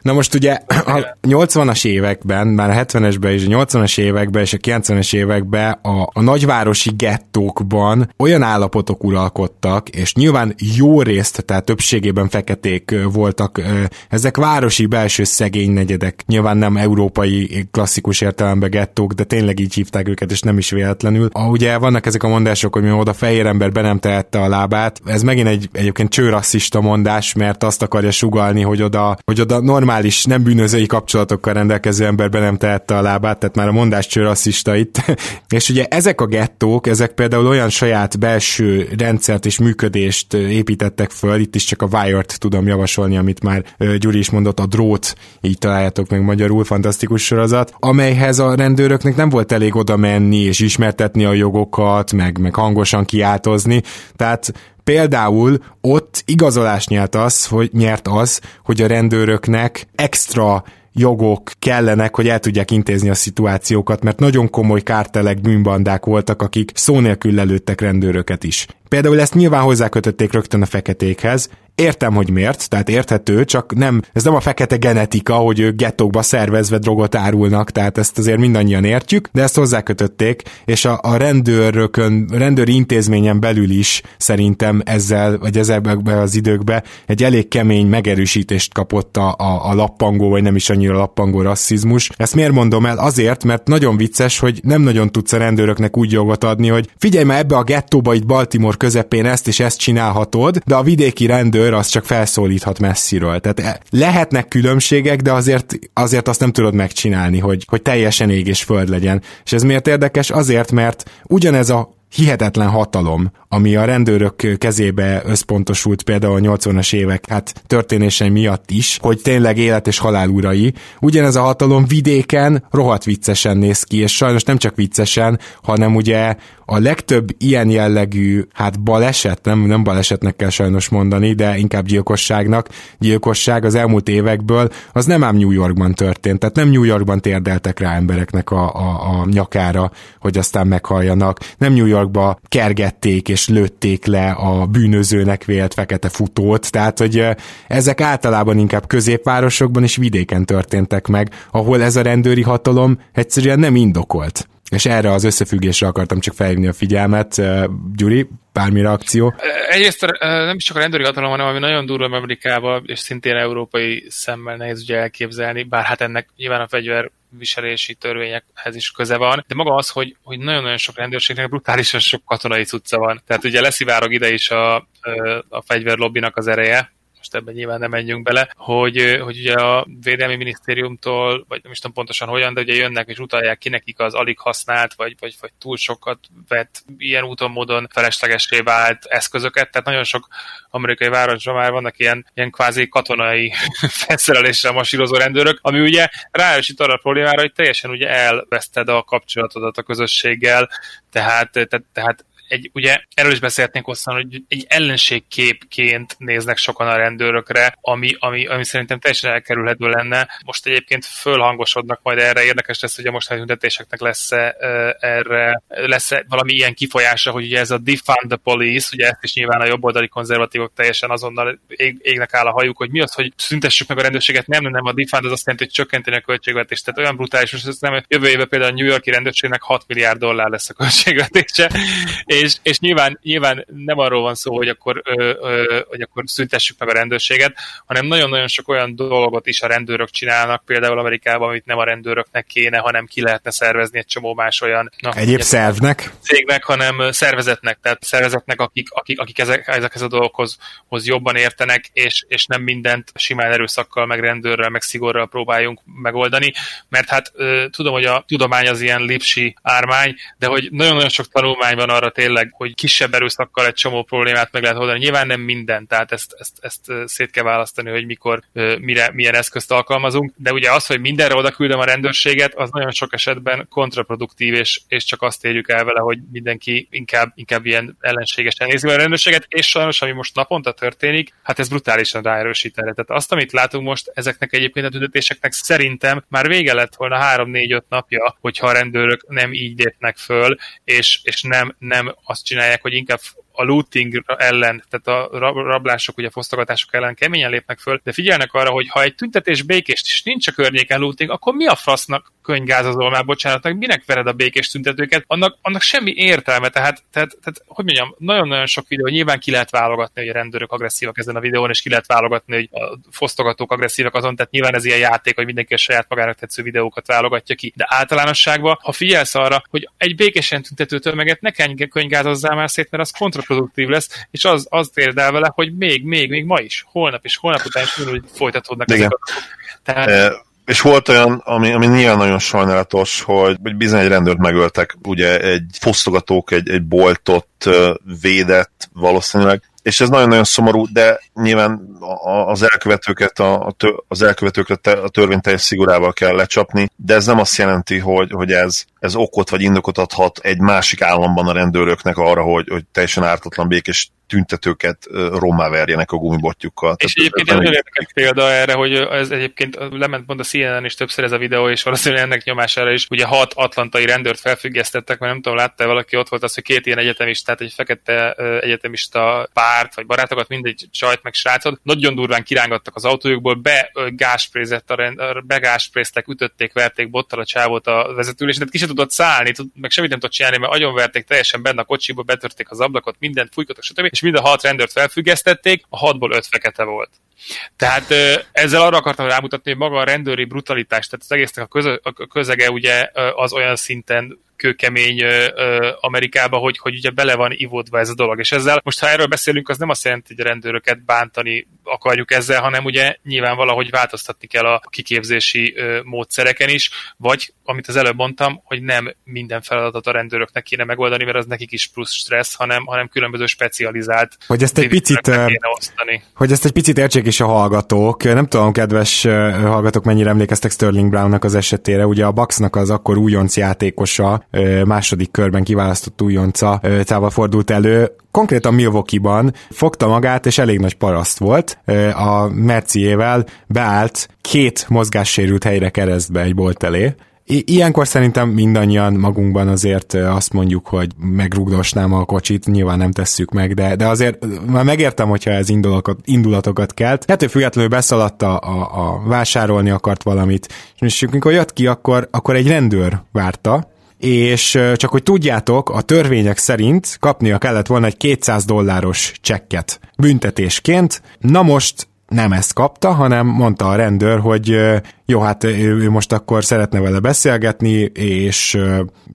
na most ugye a 80-as években, már a 70-esben és a 80-as években és a 90-es években a, a nagyvárosi gettókban olyan állapotok uralkodtak, és nyilván jó részt, tehát többségében feketék voltak, ezek városi belső szegény negyedek, nyilván nem európai klasszikus értelemben gettók, de tényleg így hívták őket, és nem is véletlenül. A, ugye vannak ezek a mondások, hogy mi oda fehér ember be nem tehette a lábát, ez megint egy egyébként csőrasszista mondás, mert azt akarja sugalni, hogy oda, hogy oda normális, nem bűnözői kapcsolatokkal rendelkező ember be nem tehette a lábát, tehát már a mondás csőrasszista itt. és ugye ezek a gettók, ezek például olyan saját belső rendszert és működést építettek föl, itt is csak a Wired tudom javasolni, amit már Gyuri is mondott, a drót, így találjátok meg magyarul, fantasztikus sorozat, amelyhez a rendőröknek nem volt elég oda menni és ismertetni a jogokat, meg, meg hangosan kiáltozni, tehát Például ott igazolás nyert az, hogy nyert az, hogy a rendőröknek extra jogok kellenek, hogy el tudják intézni a szituációkat, mert nagyon komoly kártelek, bűnbandák voltak, akik szó nélkül lelőttek rendőröket is. Például ezt nyilván hozzákötötték rögtön a feketékhez, Értem, hogy miért, tehát érthető, csak nem, ez nem a fekete genetika, hogy ők gettókba szervezve drogot árulnak, tehát ezt azért mindannyian értjük, de ezt hozzákötötték, és a, a rendőrökön, rendőri intézményen belül is szerintem ezzel, vagy ezekben az időkben egy elég kemény megerősítést kapott a, a, a lappangó, vagy nem is annyira lappangó rasszizmus. Ezt miért mondom el? Azért, mert nagyon vicces, hogy nem nagyon tudsz a rendőröknek úgy jogot adni, hogy figyelj már ebbe a gettóba itt Baltimore közepén ezt és ezt csinálhatod, de a vidéki rendőr rendőr az csak felszólíthat messziről. Tehát e, lehetnek különbségek, de azért, azért azt nem tudod megcsinálni, hogy, hogy teljesen ég és föld legyen. És ez miért érdekes? Azért, mert ugyanez a hihetetlen hatalom, ami a rendőrök kezébe összpontosult például a 80-as évek hát történései miatt is, hogy tényleg élet és halál urai. Ugyanez a hatalom vidéken rohadt viccesen néz ki, és sajnos nem csak viccesen, hanem ugye a legtöbb ilyen jellegű, hát baleset, nem, nem balesetnek kell sajnos mondani, de inkább gyilkosságnak, gyilkosság az elmúlt évekből, az nem ám New Yorkban történt, tehát nem New Yorkban térdeltek rá embereknek a, a, a nyakára, hogy aztán meghalljanak, nem New Yorkba kergették és lőtték le a bűnözőnek vélt fekete futót, tehát hogy ezek általában inkább középvárosokban és vidéken történtek meg, ahol ez a rendőri hatalom egyszerűen nem indokolt. És erre az összefüggésre akartam csak felhívni a figyelmet. Gyuri, bármi reakció? Egyrészt nem is csak a rendőri hatalom, hanem ami nagyon durva Amerikában, és szintén európai szemmel nehéz ugye elképzelni, bár hát ennek nyilván a fegyver viselési törvényekhez is köze van, de maga az, hogy, hogy nagyon-nagyon sok rendőrségnek brutálisan sok katonai cucca van. Tehát ugye leszivárog ide is a, a fegyverlobbinak az ereje, most ebben nyilván nem menjünk bele, hogy, hogy ugye a Védelmi Minisztériumtól, vagy nem is tudom pontosan hogyan, de ugye jönnek és utalják ki nekik az alig használt, vagy, vagy, vagy túl sokat vett ilyen úton, módon feleslegesé vált eszközöket, tehát nagyon sok amerikai városban már vannak ilyen, ilyen kvázi katonai felszerelésre masírozó rendőrök, ami ugye ráesít arra a problémára, hogy teljesen ugye elveszted a kapcsolatodat a közösséggel, tehát, tehát, tehát egy, ugye erről is beszélhetnénk hosszan, hogy egy ellenségképként néznek sokan a rendőrökre, ami, ami, ami szerintem teljesen elkerülhető lenne. Most egyébként fölhangosodnak majd erre, érdekes lesz, hogy a mostani tüntetéseknek lesz -e, erre, lesz -e valami ilyen kifolyása, hogy ugye ez a defund the police, ugye ezt is nyilván a jobboldali konzervatívok teljesen azonnal ég, égnek áll a hajuk, hogy mi az, hogy szüntessük meg a rendőrséget, nem, nem a defund az azt jelenti, hogy csökkenteni a költségvetést. Tehát olyan brutális, hogy nem jövő évben például a New Yorki rendőrségnek 6 milliárd dollár lesz a költségvetése, és, és nyilván, nyilván nem arról van szó, hogy akkor, ö, ö, hogy akkor szüntessük meg a rendőrséget, hanem nagyon-nagyon sok olyan dolgot is a rendőrök csinálnak, például Amerikában, amit nem a rendőröknek kéne, hanem ki lehetne szervezni egy csomó más olyan na, Egyéb szervnek? Cégnek, hanem szervezetnek, tehát szervezetnek, akik, akik, akik ezek, ezekhez a dolgokhoz hoz jobban értenek, és, és nem mindent simán erőszakkal, meg rendőrrel, meg szigorral próbáljunk megoldani, mert hát ö, tudom, hogy a tudomány az ilyen lipsi ármány, de hogy nagyon-nagyon sok tanulmány van arra tér, tényleg, hogy kisebb erőszakkal egy csomó problémát meg lehet oldani. Nyilván nem minden, tehát ezt, ezt, ezt szét kell választani, hogy mikor, mire, milyen eszközt alkalmazunk, de ugye az, hogy mindenre oda küldöm a rendőrséget, az nagyon sok esetben kontraproduktív, és, és csak azt érjük el vele, hogy mindenki inkább, inkább ilyen ellenségesen nézi a rendőrséget, és sajnos, ami most naponta történik, hát ez brutálisan ráerősít erre. Tehát azt, amit látunk most, ezeknek egyébként a tüntetéseknek szerintem már vége lett volna 3-4-5 napja, hogyha a rendőrök nem így lépnek föl, és, és nem, nem azt csinálják, hogy inkább a looting ellen, tehát a rablások, ugye a fosztogatások ellen keményen lépnek föl, de figyelnek arra, hogy ha egy tüntetés békés és nincs a környéken looting, akkor mi a fasznak könyvgázazol már, bocsánat, minek vered a békés tüntetőket, annak, annak semmi értelme, tehát, tehát, tehát hogy mondjam, nagyon-nagyon sok videó, nyilván ki lehet válogatni, hogy a rendőrök agresszívak ezen a videón, és ki lehet válogatni, hogy a fosztogatók agresszívak azon, tehát nyilván ez ilyen játék, hogy mindenki a saját magának tetsző videókat válogatja ki. De általánosságban, ha figyelsz arra, hogy egy békésen tüntető tömeget ne könyvgázozzál már szét, mert az kontraproduktív lesz, és az, az érd el vele, hogy még, még, még ma is, holnap és holnap után is úgy folytatódnak Igen. ezek a tehát, e- és volt olyan, ami, ami nyilván nagyon sajnálatos, hogy, hogy bizony egy rendőrt megöltek, ugye egy fosztogatók egy, egy boltot védett valószínűleg, és ez nagyon-nagyon szomorú, de nyilván az elkövetőket, a, az elkövetőkre a törvény teljes szigorával kell lecsapni, de ez nem azt jelenti, hogy, hogy ez, ez okot vagy indokot adhat egy másik államban a rendőröknek arra, hogy, hogy teljesen ártatlan békés tüntetőket rommá verjenek a gumibotjukkal. És Tehát egyébként ez egy példa erre, hogy ez egyébként lement pont a CNN is többször ez a videó, és valószínűleg ennek nyomására is ugye hat atlantai rendőrt felfüggesztettek, mert nem tudom, látta valaki ott volt az, hogy két ilyen egyetemista, tehát egy fekete egyetemista párt, vagy barátokat, mindegy csajt meg srácot, nagyon durván kirángattak az autójukból, be a rend, begásspréztek, ütötték, verték bottal a csávot a vezetülés, tehát ki sem tudott szállni, meg semmit nem tudott csinálni, mert agyonverték teljesen benne a kocsiba, betörték az ablakot, mindent, fújkodtak, stb és mind a hat rendőrt felfüggesztették, a hatból öt fekete volt. Tehát ezzel arra akartam rámutatni, hogy maga a rendőri brutalitás, tehát az egésznek a, közege ugye az olyan szinten kőkemény ö, ö, Amerikába, hogy, hogy ugye bele van ivódva ez a dolog. És ezzel, most ha erről beszélünk, az nem azt jelenti, hogy a rendőröket bántani akarjuk ezzel, hanem ugye nyilván valahogy változtatni kell a kiképzési ö, módszereken is, vagy amit az előbb mondtam, hogy nem minden feladatot a rendőröknek kéne megoldani, mert az nekik is plusz stressz, hanem, hanem különböző specializált hogy ezt egy picit, hogy ezt egy picit értsék is a hallgatók. Nem tudom, kedves hallgatók, mennyire emlékeztek Sterling Brownnak az esetére. Ugye a Bucksnak az akkor újonc játékosa, második körben kiválasztott újonca tával fordult elő. Konkrétan Milwaukee-ban fogta magát, és elég nagy paraszt volt. A Merciével beállt két mozgássérült helyre keresztbe egy bolt elé, Ilyenkor szerintem mindannyian magunkban azért azt mondjuk, hogy megrugdosnám a kocsit, nyilván nem tesszük meg, de, de azért már megértem, hogyha ez indulatokat, indulatokat kelt. Hát ő függetlenül beszaladt a, a, a vásárolni akart valamit, és amikor jött ki, akkor, akkor egy rendőr várta, és csak hogy tudjátok, a törvények szerint kapnia kellett volna egy 200 dolláros csekket büntetésként. Na most nem ezt kapta, hanem mondta a rendőr, hogy jó, hát ő most akkor szeretne vele beszélgetni, és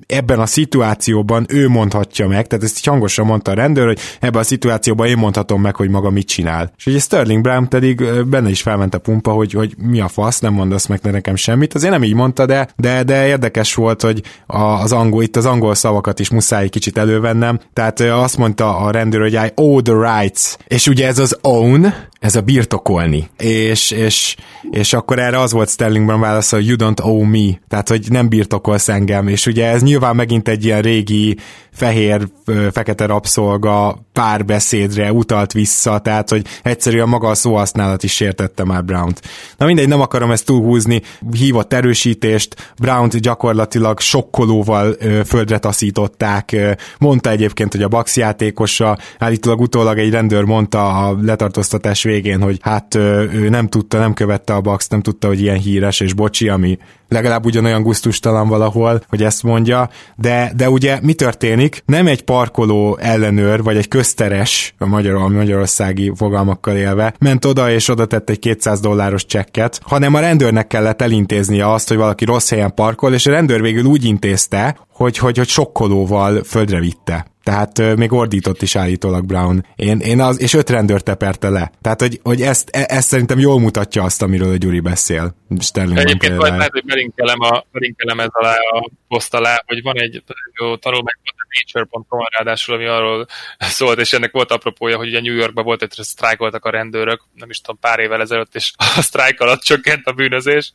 ebben a szituációban ő mondhatja meg, tehát ezt hangosan mondta a rendőr, hogy ebben a szituációban én mondhatom meg, hogy maga mit csinál. És ugye Sterling Brown pedig benne is felment a pumpa, hogy, hogy mi a fasz, nem mondasz meg nekem semmit. Azért nem így mondta, de, de, de érdekes volt, hogy az angol, itt az angol szavakat is muszáj kicsit elővennem. Tehát azt mondta a rendőr, hogy I owe the rights. És ugye ez az own, ez a birtokolni. És, és, és akkor erre az volt Sterlingben válasz, hogy you don't owe me, tehát hogy nem birtokolsz engem, és ugye ez nyilván megint egy ilyen régi fehér, fekete rabszolga párbeszédre utalt vissza, tehát hogy egyszerűen maga a szóhasználat is sértette már Brown-t. Na mindegy, nem akarom ezt túlhúzni, hívott erősítést, Brown-t gyakorlatilag sokkolóval ö, földre taszították, mondta egyébként, hogy a Bax játékosa, állítólag utólag egy rendőr mondta a letartóztatás végén, hogy hát ő nem tudta, nem követte a Bax, nem tudta, hogy ilyen híres, és bocsi, ami legalább ugyanolyan guztustalan valahol, hogy ezt mondja, de, de ugye mi történik? Nem egy parkoló ellenőr, vagy egy közteres, a magyar, magyarországi fogalmakkal élve, ment oda és oda tett egy 200 dolláros csekket, hanem a rendőrnek kellett elintéznie azt, hogy valaki rossz helyen parkol, és a rendőr végül úgy intézte, hogy, hogy, hogy sokkolóval földre vitte. Tehát még ordított is állítólag Brown. Én, én az, és öt rendőrt teperte le. Tehát, hogy, hogy ezt, e, ezt szerintem jól mutatja azt, amiről a Gyuri beszél. Sterling Egyébként majd lehet, hogy belinkelem, a, belinkelem ez alá a poszt alá, hogy van egy jó tanulmány, nature.com ráadásul, ami arról szólt, és ennek volt apropója, hogy ugye New Yorkban volt, hogy sztrájkoltak a rendőrök, nem is tudom, pár évvel ezelőtt, és a sztrájk alatt csökkent a bűnözés,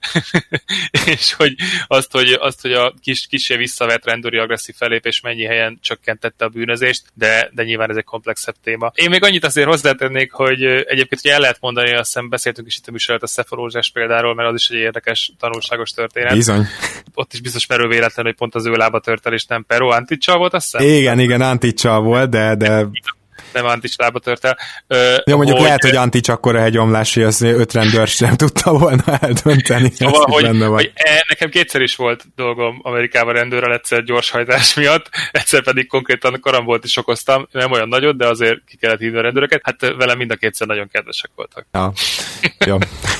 és hogy azt, hogy, azt, hogy a kis, kisé visszavett rendőri agresszív felépés mennyi helyen csökkentette a bűnözést, de, de nyilván ez egy komplexebb téma. Én még annyit azért hozzátennék, hogy egyébként hogy el lehet mondani, azt hiszem beszéltünk is itt a műsorát a szeforózsás példáról, mert az is egy érdekes, tanulságos történet. Bizony. Ott is biztos merő véletlen, hogy pont az ő lába tört el, és nem Pero Anticsa volt, azt hiszem? Igen, igen, Anticsa volt, de, de nem Antics lába tört el. Jó, mondjuk hogy, lehet, hogy Antics akkor egy omlás, hogy az öt rendőr sem tudta volna eldönteni. Szóval, hogy, benne van. hogy e, nekem kétszer is volt dolgom Amerikában rendőrrel, egyszer gyorshajtás miatt, egyszer pedig konkrétan karambolt is okoztam, nem olyan nagyot, de azért ki kellett hívni a rendőröket. Hát velem mind a kétszer nagyon kedvesek voltak. Ja. Jó.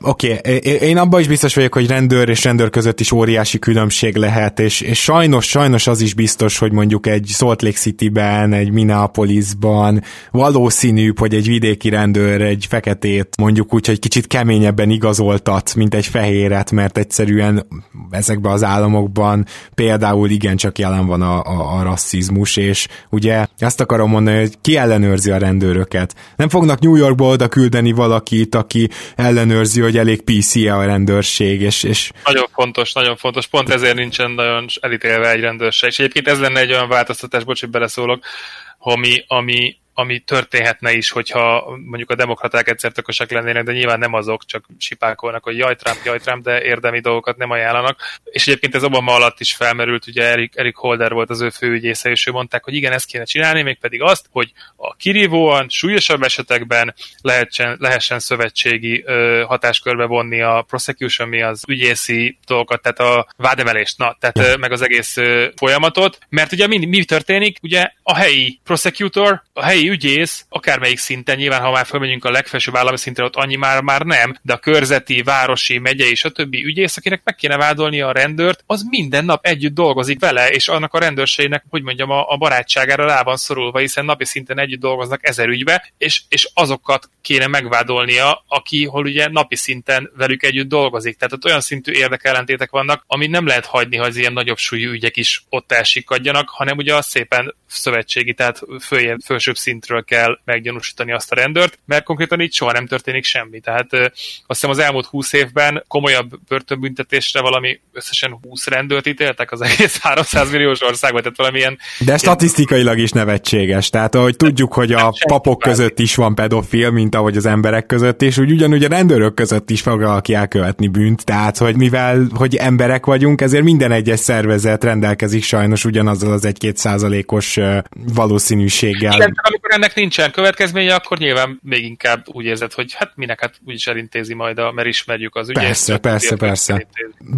Oké, okay. én abban is biztos vagyok, hogy rendőr és rendőr között is óriási különbség lehet, és, és sajnos, sajnos az is biztos, hogy mondjuk egy Salt Lake City-ben, egy Minneapolisban valószínűbb, hogy egy vidéki rendőr egy feketét mondjuk úgy, hogy kicsit keményebben igazoltat, mint egy fehéret, mert egyszerűen ezekben az államokban például igencsak jelen van a, a, a rasszizmus, és ugye azt akarom mondani, hogy ki ellenőrzi a rendőröket. Nem fognak New Yorkba oda küldeni valakit, aki ellenőrzi, hogy elég PC-e a rendőrség, és, és... Nagyon fontos, nagyon fontos, pont ezért nincsen nagyon elítélve egy rendőrség, és egyébként ez lenne egy olyan változtatás, bocs, hogy beleszólok, ami, ami, ami történhetne is, hogyha mondjuk a demokraták egyszer tökösek lennének, de nyilván nem azok, csak sipákolnak, hogy jaj Trump, jaj Trump, de érdemi dolgokat nem ajánlanak. És egyébként ez Obama alatt is felmerült, ugye Eric, Eric Holder volt az ő főügyésze, és ő mondták, hogy igen, ezt kéne csinálni, mégpedig azt, hogy a kirívóan, súlyosabb esetekben lehessen, lehessen szövetségi ö, hatáskörbe vonni a prosecution, mi az ügyészi dolgokat, tehát a vádemelést, na, tehát ö, meg az egész ö, folyamatot, mert ugye mi, mi történik? Ugye a helyi prosecutor, a helyi ügyész, akármelyik szinten, nyilván ha már fölmegyünk a legfelsőbb állami szintre, ott annyi már, már nem, de a körzeti, városi, megyei többi ügyész, akinek meg kéne vádolni a rendőrt, az minden nap együtt dolgozik vele, és annak a rendőrségnek, hogy mondjam, a, a barátságára rá van szorulva, hiszen napi szinten együtt dolgoznak ezer ügybe, és, és azokat kéne megvádolnia, aki hol ugye napi szinten velük együtt dolgozik. Tehát ott olyan szintű érdekellentétek vannak, ami nem lehet hagyni, hogy az ilyen nagyobb súlyú ügyek is ott elsikadjanak, hanem ugye az szépen szövetségi, tehát följebb, felsőbb szintről kell meggyanúsítani azt a rendőrt, mert konkrétan így soha nem történik semmi. Tehát azt hiszem az elmúlt 20 évben komolyabb börtönbüntetésre valami összesen 20 rendőrt ítéltek az egész 300 milliós országban, tehát valamilyen... De statisztikailag is nevetséges, tehát ahogy tudjuk, hogy a papok között is van pedofil, mint ahogy az emberek között, és úgy ugyanúgy a rendőrök között is fog valaki elkövetni bűnt, tehát hogy mivel, hogy emberek vagyunk, ezért minden egyes szervezet rendelkezik sajnos ugyanazzal az egy-két százalékos valószínűséggel. Igen, amikor ennek nincsen következménye, akkor nyilván még inkább úgy érzed, hogy hát minek hát úgyis elintézi majd, a, mert ismerjük az ügyet. Persze, persze, persze.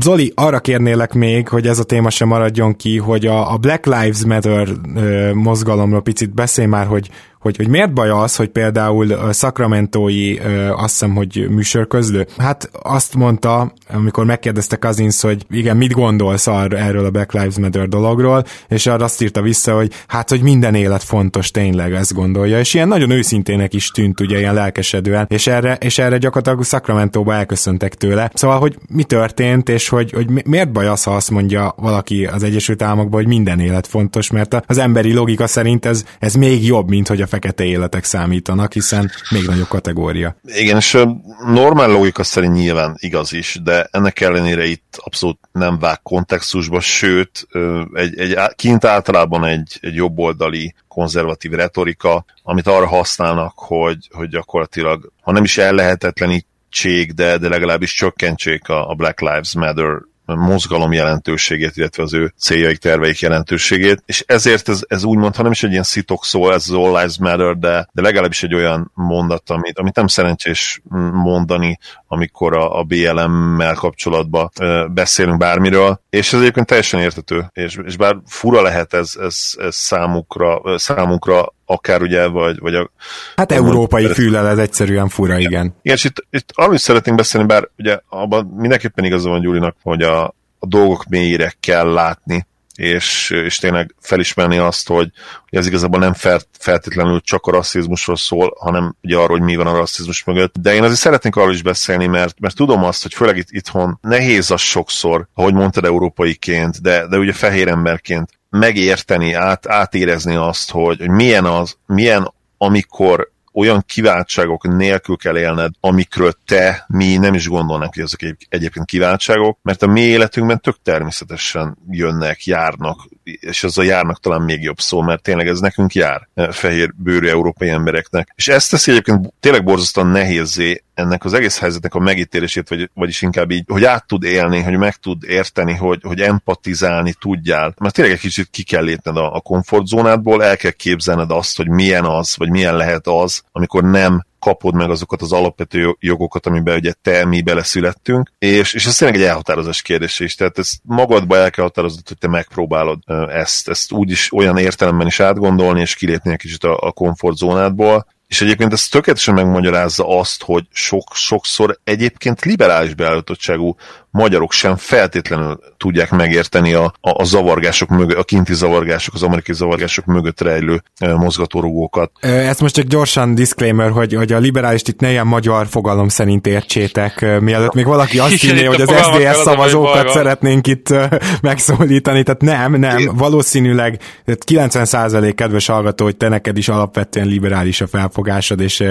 Zoli, arra kérnélek még, hogy ez a téma sem maradjon ki, hogy a, a Black Lives Matter ö, mozgalomról picit beszélj már, hogy hogy, hogy miért baj az, hogy például a Sacramento-i, azt hiszem, hogy műsorközlő, hát azt mondta, amikor megkérdezte Kazinsz, hogy igen, mit gondolsz arra, erről a Black Lives Matter dologról, és arra azt írta vissza, hogy hát, hogy minden élet fontos, tényleg ezt gondolja, és ilyen nagyon őszintének is tűnt, ugye, ilyen lelkesedően, és erre, és erre gyakorlatilag Sacramento-ba elköszöntek tőle. Szóval, hogy mi történt, és hogy, hogy miért baj az, ha azt mondja valaki az Egyesült Államokban, hogy minden élet fontos, mert az emberi logika szerint ez, ez még jobb, mint hogy a fekete életek számítanak, hiszen még nagyobb kategória. Igen, és normál logika szerint nyilván igaz is, de ennek ellenére itt abszolút nem vág kontextusba, sőt, egy, egy, kint általában egy, egy jobboldali konzervatív retorika, amit arra használnak, hogy, hogy gyakorlatilag, ha nem is ellehetetlenítség, de, de legalábbis csökkentsék a, a Black Lives Matter mozgalom jelentőségét, illetve az ő céljaik, terveik jelentőségét, és ezért ez, ez úgymond, ha nem is egy ilyen szitok szó, ez az All Lives Matter, de, de legalábbis egy olyan mondat, amit, amit nem szerencsés mondani, amikor a, a BLM-mel kapcsolatban beszélünk bármiről, és ez egyébként teljesen értető, és, és bár fura lehet ez, ez, ez számukra, számunkra akár ugye, vagy, vagy a... Hát európai a, fülel ez egyszerűen fura, igen. Igen, igen és itt, itt arról is szeretnénk beszélni, bár ugye abban mindenképpen igaza van Gyurinak, hogy a, a dolgok mélyére kell látni, és, és tényleg felismerni azt, hogy, hogy ez igazából nem feltétlenül csak a rasszizmusról szól, hanem ugye arról, hogy mi van a rasszizmus mögött. De én azért szeretnék arról is beszélni, mert, mert tudom azt, hogy főleg itt itthon nehéz az sokszor, ahogy mondtad, európaiként, de, de ugye fehér emberként megérteni, át, átérezni azt, hogy, milyen az, milyen amikor olyan kiváltságok nélkül kell élned, amikről te, mi nem is gondolnánk, hogy ezek egyébként kiváltságok, mert a mi életünkben tök természetesen jönnek, járnak, és az a járnak talán még jobb szó, mert tényleg ez nekünk jár, eh, fehér bőrű európai embereknek. És ezt teszi egyébként tényleg borzasztóan nehézé ennek az egész helyzetnek a megítélését, vagy, vagyis inkább így, hogy át tud élni, hogy meg tud érteni, hogy, hogy empatizálni tudjál. Mert tényleg egy kicsit ki kell lépned a, a komfortzónádból, el kell képzelned azt, hogy milyen az, vagy milyen lehet az, amikor nem kapod meg azokat az alapvető jogokat, amiben ugye te, mi beleszülettünk, és, és ez tényleg egy elhatározás kérdése is, tehát ezt magadba el kell határozod, hogy te megpróbálod ezt, ezt úgy is olyan értelemben is átgondolni, és kilépni egy kicsit a, a komfortzónádból, és egyébként ez tökéletesen megmagyarázza azt, hogy sok, sokszor egyébként liberális beállítottságú magyarok sem feltétlenül tudják megérteni a, a, a zavargások mögött, a kinti zavargások, az amerikai zavargások mögött rejlő e, mozgatórugókat. Ezt most csak gyorsan disclaimer, hogy, hogy a liberális itt ne ilyen magyar fogalom szerint értsétek, mielőtt még valaki azt hinné, hogy az SDS szavazókat szeretnénk itt megszólítani, tehát nem, nem, Én... valószínűleg 90% kedves hallgató, hogy te neked is alapvetően liberális a felfogásod, és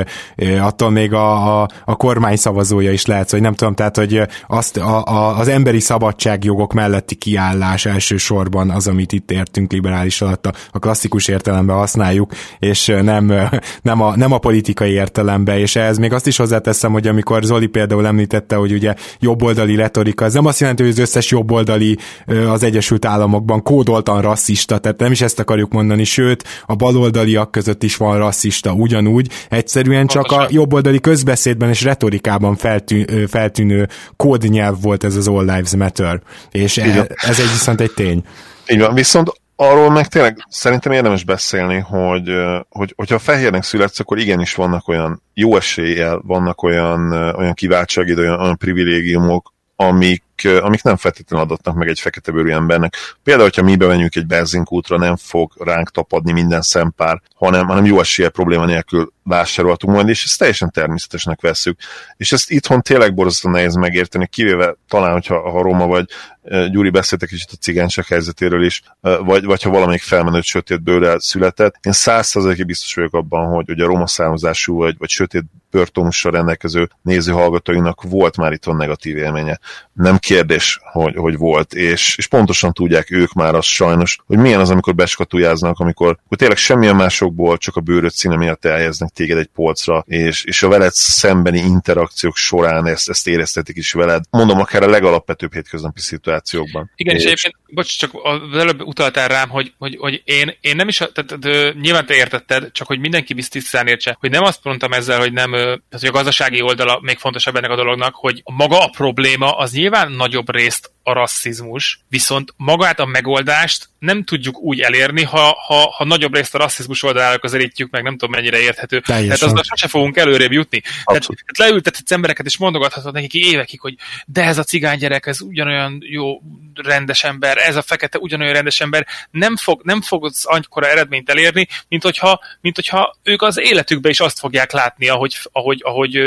attól még a, a, a kormány szavazója is lehet, hogy nem tudom, tehát, hogy azt a, a, az emberi szabadságjogok melletti kiállás elsősorban az, amit itt értünk liberális alatt, a, a klasszikus értelemben használjuk, és nem, nem, a, nem a politikai értelemben, és ehhez még azt is hozzáteszem, hogy amikor Zoli például említette, hogy ugye jobboldali retorika, ez nem azt jelenti, hogy az összes jobboldali az Egyesült Államokban kódoltan rasszista, tehát nem is ezt akarjuk mondani, sőt, a baloldaliak között is van rasszista, ugyanúgy, egyszerűen csak a jobboldali közbeszédben és retorikában feltű, feltűnő kódnyelv volt volt ez az All Lives Matter, és e, ez egy viszont egy tény. Így van, viszont arról meg tényleg szerintem érdemes beszélni, hogy, hogy hogyha fehérnek születsz, akkor igenis vannak olyan jó eséllyel, vannak olyan, olyan kiváltságid, olyan, olyan privilégiumok, amik, amik nem feltétlenül adatnak meg egy fekete bőrű embernek. Például, hogyha mi bemenjünk egy benzinkútra, nem fog ránk tapadni minden szempár, hanem, hanem jó esélye probléma nélkül vásárolhatunk majd, és ezt teljesen természetesnek veszük. És ezt itthon tényleg borzasztóan nehéz megérteni, kivéve talán, hogyha ha Roma vagy Gyuri beszéltek kicsit a cigányság helyzetéről is, vagy, vagy ha valamelyik felmenőtt sötét bőrrel született. Én százszerzalékig biztos vagyok abban, hogy, hogy a roma származású vagy, vagy sötét bőrtónussal rendelkező néző hallgatóinak volt már itthon negatív élménye. Nem kérdés, hogy, hogy volt, és, és pontosan tudják ők már azt sajnos, hogy milyen az, amikor beskatujáznak, amikor, amikor tényleg semmilyen másokból, csak a bőröd színe miatt elhelyeznek téged egy polcra, és, és a veled szembeni interakciók során ezt, ezt éreztetik is veled. Mondom, akár a legalapvetőbb hétköznapi szituációkban. Igen, és, és egyébként, bocs, csak az előbb utaltál rám, hogy, hogy, hogy én, én nem is, tehát de, nyilván te értetted, csak hogy mindenki biztisztán értse, hogy nem azt mondtam ezzel, hogy nem, tehát hogy a gazdasági oldala még fontosabb ennek a dolognak, hogy maga a probléma az nyilván nagyobb részt a rasszizmus, viszont magát a megoldást nem tudjuk úgy elérni, ha, ha, ha nagyobb részt a rasszizmus oldalára közelítjük meg, nem tudom mennyire érthető. Teljesen. Tehát azzal sose fogunk előrébb jutni. Tehát, tehát leültetett embereket és mondogathatod nekik évekig, hogy de ez a cigány gyerek, ez ugyanolyan jó, rendes ember, ez a fekete ugyanolyan rendes ember, nem, fog, nem fogsz annyira eredményt elérni, mint hogyha, mint hogyha ők az életükben is azt fogják látni, ahogy, ahogy, ahogy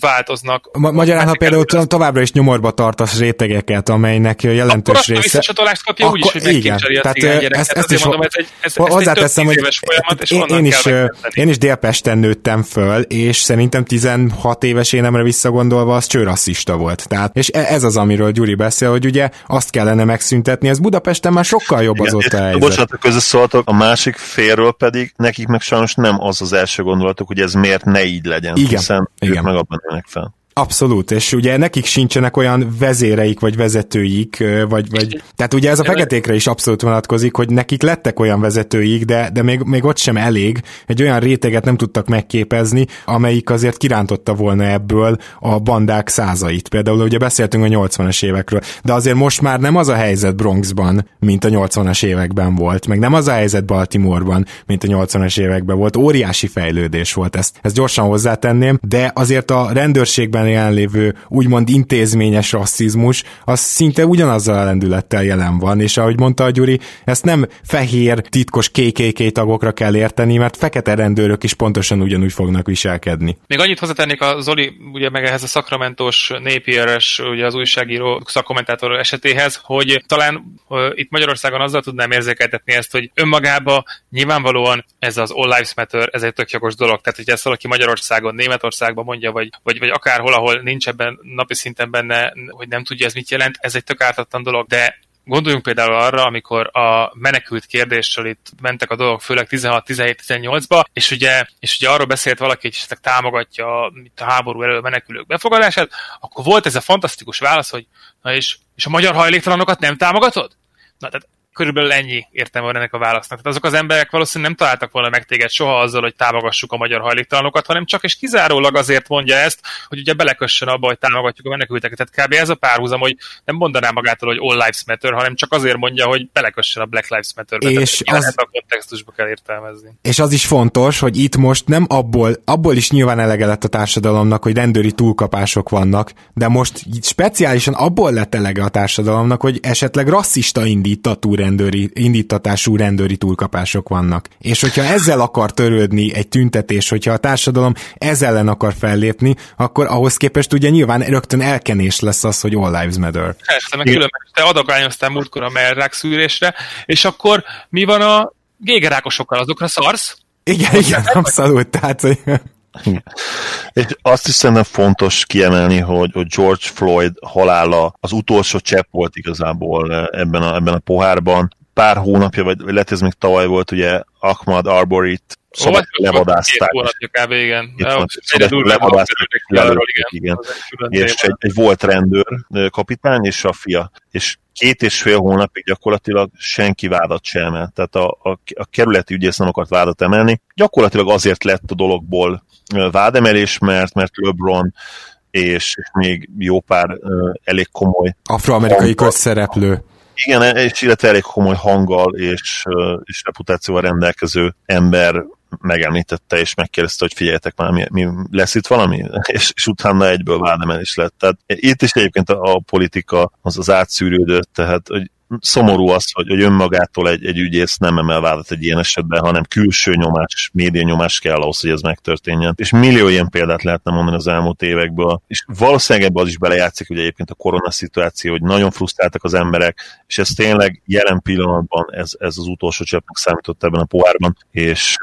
változnak. Ma- magyarán, ha például továbbra is nyomorba tartasz rétegeket, amelynek jelentős akkor része... Akkor kapja akkor, úgy is, hogy igen, tehát ezt, ezt is mondom, ez egy, ez, hozzáteszem, hogy folyamat, és én, én, is, én is Délpesten nőttem föl, és szerintem 16 éves énemre visszagondolva az csőrasszista volt. Tehát, és e- ez az, amiről Gyuri beszél, hogy ugye azt kellene megszüntetni, ez Budapesten már sokkal jobb azóta a helyzet. Bocsánat, közösszóltok, a másik félről pedig nekik meg sajnos nem az az első gondolatuk, hogy ez miért ne így legyen, igen, hiszen igen. ők meg abban élnek fel. Abszolút, és ugye nekik sincsenek olyan vezéreik, vagy vezetőik, vagy, vagy tehát ugye ez a feketékre is abszolút vonatkozik, hogy nekik lettek olyan vezetőik, de, de még, még ott sem elég, egy olyan réteget nem tudtak megképezni, amelyik azért kirántotta volna ebből a bandák százait. Például ugye beszéltünk a 80-as évekről, de azért most már nem az a helyzet Bronxban, mint a 80-as években volt, meg nem az a helyzet Baltimoreban, mint a 80-as években volt. Óriási fejlődés volt, ezt, ezt gyorsan hozzátenném, de azért a rendőrségben NFL-en jelenlévő úgymond intézményes rasszizmus, az szinte ugyanazzal a lendülettel jelen van, és ahogy mondta a Gyuri, ezt nem fehér, titkos KKK tagokra kell érteni, mert fekete rendőrök is pontosan ugyanúgy fognak viselkedni. Még annyit hozzátennék a Zoli, ugye meg ehhez a szakramentos népieres, ugye az újságíró szakkommentátor esetéhez, hogy talán uh, itt Magyarországon azzal tudnám érzékeltetni ezt, hogy önmagában nyilvánvalóan ez az All Lives Matter, ez egy tök jogos dolog. Tehát, hogy ezt valaki Magyarországon, Németországban mondja, vagy, vagy, vagy akárhol, ahol nincs ebben napi szinten benne, hogy nem tudja ez mit jelent, ez egy tök ártatlan dolog, de Gondoljunk például arra, amikor a menekült kérdéssel itt mentek a dolgok, főleg 16-17-18-ba, és ugye, és ugye arról beszélt valaki, hogy esetleg támogatja itt a háború elő menekülők befogadását, akkor volt ez a fantasztikus válasz, hogy na és, és a magyar hajléktalanokat nem támogatod? Na, tehát körülbelül ennyi értem van ennek a válasznak. Tehát azok az emberek valószínűleg nem találtak volna meg téged soha azzal, hogy támogassuk a magyar hajléktalanokat, hanem csak és kizárólag azért mondja ezt, hogy ugye belekössön abba, hogy támogatjuk a menekülteket. Tehát kb. ez a párhuzam, hogy nem mondaná magától, hogy all lives matter, hanem csak azért mondja, hogy belekössön a Black Lives Matter-be. És Tehát, az... a kontextusba kell értelmezni. És az is fontos, hogy itt most nem abból, abból is nyilván elege lett a társadalomnak, hogy rendőri túlkapások vannak, de most speciálisan abból lett elege a társadalomnak, hogy esetleg rasszista indítatú rendőri, indítatású rendőri túlkapások vannak. És hogyha ezzel akar törődni egy tüntetés, hogyha a társadalom ezzel ellen akar fellépni, akkor ahhoz képest ugye nyilván rögtön elkenés lesz az, hogy All Lives Matter. Persze, meg különben te adagányoztál múltkor a merrák szűrésre, és akkor mi van a gégerákosokkal? Azokra szarsz? Igen, igen, abszolút. Tehát, hogy és azt is szerintem fontos kiemelni, hogy, hogy George Floyd halála az utolsó csepp volt igazából ebben a, ebben a pohárban. Pár hónapja, vagy lehet ez még tavaly volt, ugye Ahmad Arborit szabad levadázták. Kb. igen. levadázták, igen. És egy, egy, volt rendőr kapitány és a fia. És két és fél hónapig gyakorlatilag senki vádat sem emelt. Tehát a, a, a kerületi ügyész nem akart vádat emelni. Gyakorlatilag azért lett a dologból vádemelés, mert, mert LeBron és még jó pár elég komoly afroamerikai közszereplő. Igen, és illetve elég komoly hanggal és, és reputációval rendelkező ember megemlítette és megkérdezte, hogy figyeljetek már, mi, mi lesz itt valami? És, és utána egyből vádemelés lett. Tehát itt is egyébként a, a politika az az átszűrődött, tehát hogy szomorú az, hogy, hogy önmagától egy, egy ügyész nem emel vádat egy ilyen esetben, hanem külső nyomás, média nyomás kell ahhoz, hogy ez megtörténjen. És millió ilyen példát lehetne mondani az elmúlt évekből. És valószínűleg ebbe az is belejátszik, hogy egyébként a korona szituáció, hogy nagyon frusztráltak az emberek, és ez tényleg jelen pillanatban ez, ez az utolsó cseppnek számított ebben a pohárban, és,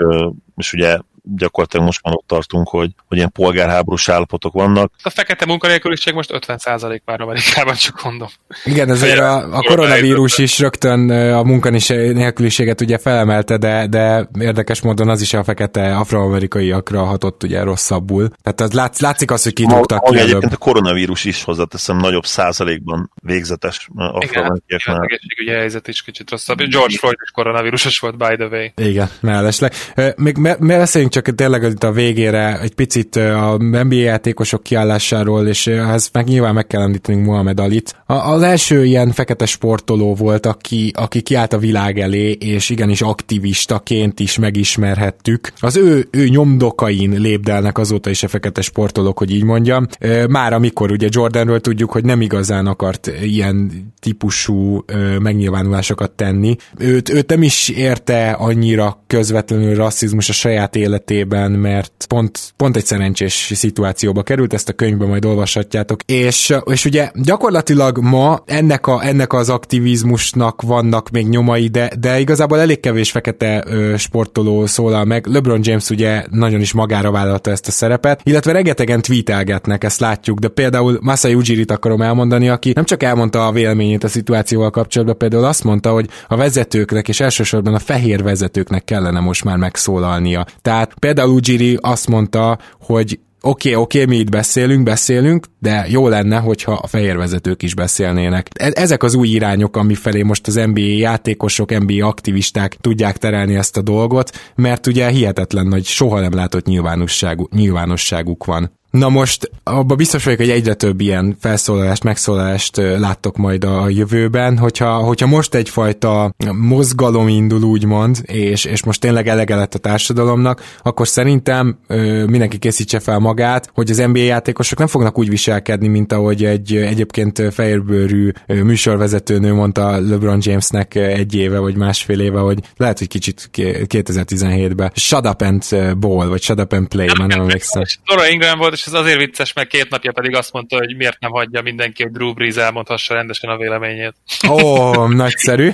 és ugye gyakorlatilag most már ott tartunk, hogy, hogy ilyen polgárháborús állapotok vannak. A fekete munkanélküliség most 50% már Amerikában, csak mondom. Igen, ezért a, a koronavírus is rögtön a munkanélküliséget ugye felemelte, de, de érdekes módon az is a fekete afroamerikaiakra hatott ugye rosszabbul. Tehát az látsz, látszik az, hogy kidugtak ki Egyébként a koronavírus is hozzáteszem nagyobb százalékban végzetes afroamerikaiaknál. Igen, az egészségügyi helyzet is kicsit rosszabb. George Floyd is koronavírusos volt, by the way. Igen, mellesleg. Még beszéljünk csak tényleg itt a végére egy picit a NBA játékosok kiállásáról, és ez meg nyilván meg kell említenünk Mohamed Alit. Az első ilyen fekete sportoló volt, aki, aki kiállt a világ elé, és igenis aktivistaként is megismerhettük. Az ő, ő nyomdokain lépdelnek azóta is a fekete sportolók, hogy így mondjam. Már amikor ugye Jordanről tudjuk, hogy nem igazán akart ilyen típusú megnyilvánulásokat tenni. Őt, őt nem is érte annyira közvetlenül rasszizmus a saját élet életében, mert pont, pont egy szerencsés szituációba került, ezt a könyvben majd olvashatjátok, és, és ugye gyakorlatilag ma ennek, a, ennek az aktivizmusnak vannak még nyomai, de, de igazából elég kevés fekete ö, sportoló szólal meg. LeBron James ugye nagyon is magára vállalta ezt a szerepet, illetve rengetegen tweetelgetnek, ezt látjuk, de például Masai Ujirit akarom elmondani, aki nem csak elmondta a véleményét a szituációval kapcsolatban, például azt mondta, hogy a vezetőknek és elsősorban a fehér vezetőknek kellene most már megszólalnia. Tehát Például Ujiri azt mondta, hogy oké, okay, oké, okay, mi itt beszélünk, beszélünk, de jó lenne, hogyha a fehér is beszélnének. E- ezek az új irányok, amifelé most az NBA játékosok, NBA aktivisták tudják terelni ezt a dolgot, mert ugye hihetetlen nagy, soha nem látott nyilvánosságuk, nyilvánosságuk van. Na most abban biztos vagyok, hogy egyre több ilyen felszólalást, megszólalást láttok majd a jövőben, hogyha, hogyha most egyfajta mozgalom indul úgymond, és, és most tényleg elege lett a társadalomnak, akkor szerintem ö, mindenki készítse fel magát, hogy az NBA játékosok nem fognak úgy viselkedni, mint ahogy egy egyébként fehérbőrű műsorvezetőnő mondta LeBron Jamesnek egy éve vagy másfél éve, hogy lehet, hogy kicsit 2017-ben shut up and ball, vagy shut up and play, már nem emlékszem. Dora Ingram volt, és ez azért vicces, mert két napja pedig azt mondta, hogy miért nem hagyja mindenki, hogy Drew Brees elmondhassa rendesen a véleményét. Ó, oh, nagyszerű.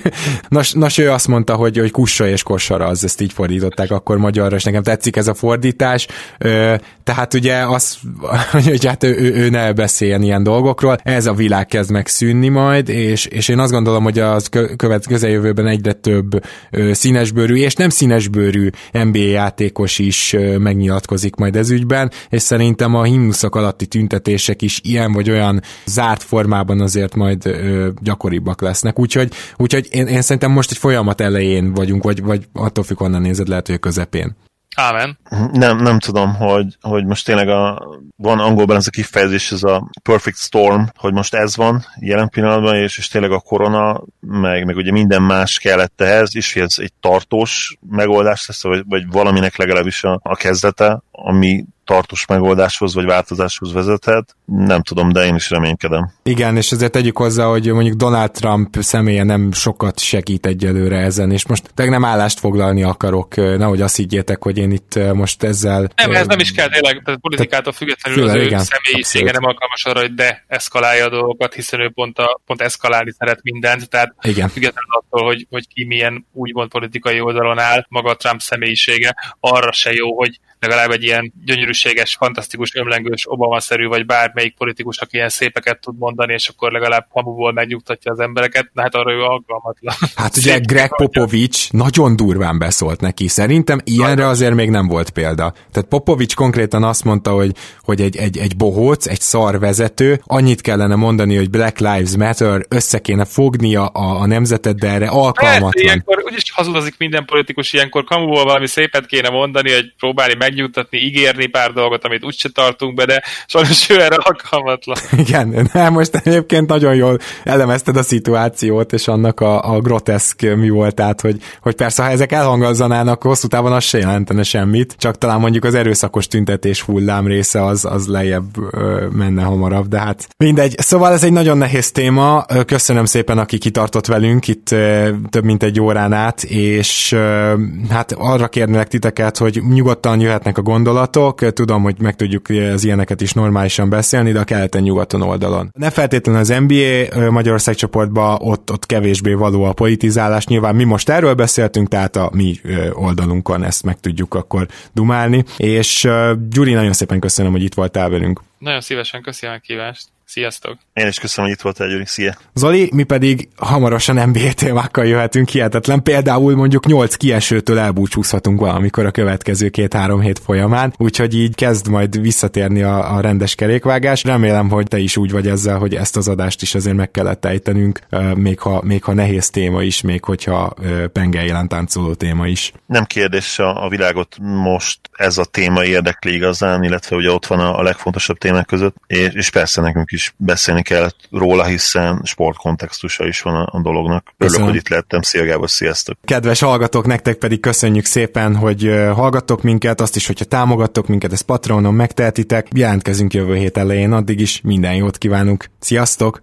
Nos, nos, ő azt mondta, hogy, hogy kussa és kosara, az ezt így fordították akkor magyarra, és nekem tetszik ez a fordítás. Ö, tehát ugye az, hogy hát ő, ő, ő ne beszéljen ilyen dolgokról, ez a világ kezd megszűnni majd, és, és én azt gondolom, hogy az követ közeljövőben egyre több színesbőrű, és nem színesbőrű NBA játékos is megnyilatkozik majd ez ügyben, és szerintem a himnuszok alatti tüntetések is ilyen vagy olyan zárt formában azért majd ö, gyakoribbak lesznek. Úgyhogy, úgyhogy én, én szerintem most egy folyamat elején vagyunk, vagy, vagy attól függ, honnan nézed, lehet, hogy a közepén. Ámen. Nem, nem tudom, hogy, hogy most tényleg a, van angolban ez a kifejezés, ez a perfect storm, hogy most ez van jelen pillanatban, és, és tényleg a korona, meg, meg ugye minden más kellett ehhez, és hogy ez egy tartós megoldás lesz, vagy, vagy valaminek legalábbis a, a kezdete, ami tartós megoldáshoz vagy változáshoz vezethet. Nem tudom, de én is reménykedem. Igen, és ezért tegyük hozzá, hogy mondjuk Donald Trump személye nem sokat segít egyelőre ezen, és most tényleg nem állást foglalni akarok, nehogy azt higgyétek, hogy én itt most ezzel... Nem, ez nem is kell tényleg, tehát politikától függetlenül az ő személyisége nem alkalmas arra, hogy de eszkalálja a dolgokat, hiszen ő pont, a, pont eszkalálni szeret mindent, tehát igen. függetlenül attól, hogy, hogy ki milyen úgymond politikai oldalon áll, maga a Trump személyisége, arra se jó, hogy legalább egy ilyen gyönyörűséges, fantasztikus, ömlengős, Obama-szerű, vagy bármelyik politikus, aki ilyen szépeket tud mondani, és akkor legalább hamuból megnyugtatja az embereket, na hát arra ő alkalmatlan. Hát ugye Greg Popovics nagyon durván beszólt neki. Szerintem ilyenre azért még nem volt példa. Tehát Popovics konkrétan azt mondta, hogy, hogy egy, egy, egy bohóc, egy szar vezető, annyit kellene mondani, hogy Black Lives Matter, össze kéne fognia a, a nemzetet, de erre alkalmatlan. Persze, ilyenkor úgyis hazudozik minden politikus, ilyenkor kamuból valami szépet kéne mondani, hogy próbálni meg megnyugtatni, ígérni pár dolgot, amit úgyse tartunk be, de sajnos ő erre alkalmatlan. Igen, de most egyébként nagyon jól elemezted a szituációt, és annak a, a groteszk mi volt, tehát, hogy, hogy persze, ha ezek elhangozzanának, hosszú távon az se jelentene semmit, csak talán mondjuk az erőszakos tüntetés hullám része az, az lejjebb ö, menne hamarabb, de hát mindegy. Szóval ez egy nagyon nehéz téma, köszönöm szépen, aki kitartott velünk itt ö, több mint egy órán át, és ö, hát arra kérnélek titeket, hogy nyugodtan jöhet jöhetnek a gondolatok, tudom, hogy meg tudjuk az ilyeneket is normálisan beszélni, de a keleten-nyugaton oldalon. Ne feltétlenül az NBA Magyarország csoportban ott, ott kevésbé való a politizálás, nyilván mi most erről beszéltünk, tehát a mi oldalunkon ezt meg tudjuk akkor dumálni, és Gyuri, nagyon szépen köszönöm, hogy itt voltál velünk. Nagyon szívesen köszönöm a kívást. Sziasztok! Én is köszönöm, hogy itt voltál, Gyuri. Szia! Zoli, mi pedig hamarosan NBA témákkal jöhetünk hihetetlen. Például mondjuk 8 kiesőtől elbúcsúzhatunk valamikor a következő két-három hét folyamán, úgyhogy így kezd majd visszatérni a, a rendes kerékvágás. Remélem, hogy te is úgy vagy ezzel, hogy ezt az adást is azért meg kellett ejtenünk, még ha, még ha nehéz téma is, még hogyha penge táncoló téma is. Nem kérdés, a, a világot most ez a téma érdekli igazán, illetve ugye ott van a, a legfontosabb témák között, és, és persze nekünk is beszélni kellett róla, hiszen sportkontextusa is van a, a dolognak. Örülök, hogy itt lettem. Szia Gábor, sziasztok! Kedves hallgatók, nektek pedig köszönjük szépen, hogy hallgattok minket, azt is, hogyha támogattok minket, ezt Patronon megtehetitek. Jelentkezünk jövő hét elején, addig is minden jót kívánunk. Sziasztok!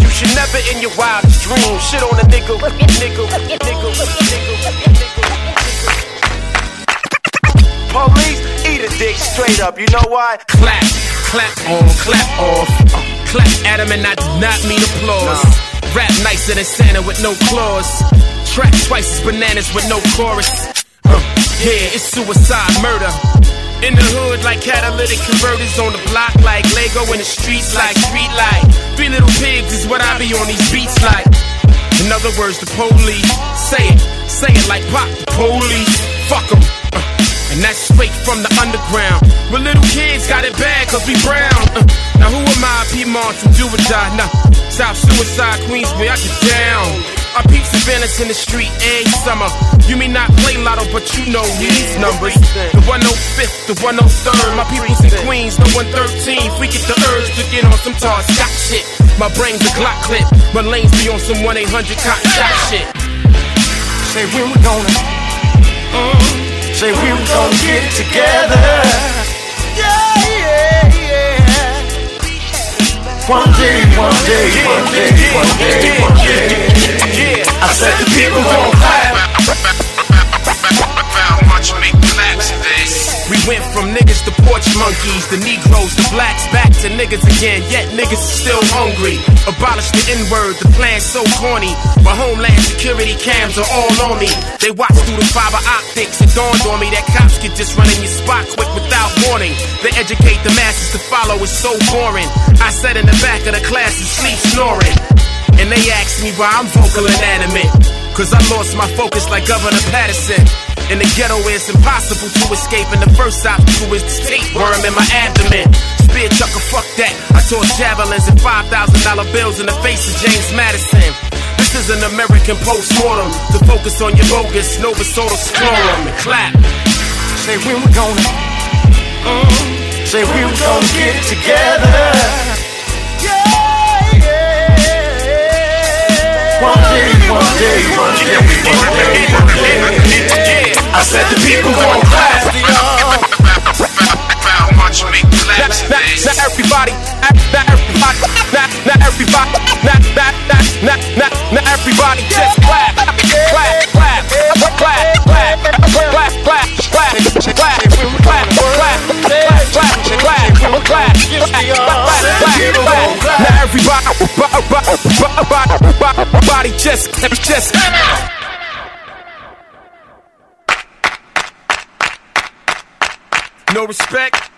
You should never in your wildest dreams shit on a nigga, nigga, nigga, nigga. Police, eat a dick straight up, you know why? Clap, clap on, clap off. Uh, clap at him and I do not mean applause. Nah. Rap nicer than Santa with no claws. Track twice as bananas with no chorus. Uh, yeah, it's suicide murder. In the hood like catalytic converters on the block like Lego in the streets like street light. Three little pigs is what I be on these beats like. In other words, the police say it, say it like pop. The police, fuck them. Uh, and that's straight from the underground. Where little kids got it bad cause we brown. Uh, now who am I, Piedmont, to do or die? Nah, South Suicide, Queensbury, I get down. I peeps advance in the street every summer. You may not play lotto, but you know these numbers. The 105th, the 103rd. My people's in Queens, the 113th. We get the urge to get on some tar stock shit. My brain's a Glock clip. My lanes be on some 1 800 cop shot shit. Say where we gonna, mm, say we were gonna get together. Yeah, yeah, yeah. One day, one day, one day, one day, one day. I said the people gon' clap. We went from niggas to porch monkeys, the Negroes, the blacks, back to niggas again. Yet niggas are still hungry. Abolish the N word, the plan's so corny. My homeland security cams are all on me. They watch through the fiber optics. It dawned on me that cops could just run in your spot quick without warning. They educate the masses to follow, it's so boring. I sat in the back of the class and sleep snoring. And they asked me why I'm vocal and inanimate. Cause I lost my focus like Governor Patterson. In the ghetto, it's impossible to escape. And the first obstacle is the tapeworm in my abdomen. Spear chucker, fuck that. I toss javelins and $5,000 bills in the face of James Madison. This is an American postmortem to focus on your bogus Nova Soda scrotum and clap. Say when we were gonna, mm, say we were gonna get it together. Yeah, One day, one day, one day, one day, one day. I said the people gon' clap. Now, now, now everybody, now everybody, now, now everybody, now, now, now, now, now, now everybody just clap, clap, clap, clap, clap, clap, clap, clap, clap, clap, clap, clap, clap, clap, clap, clap, Now everybody, body just, just. No respect,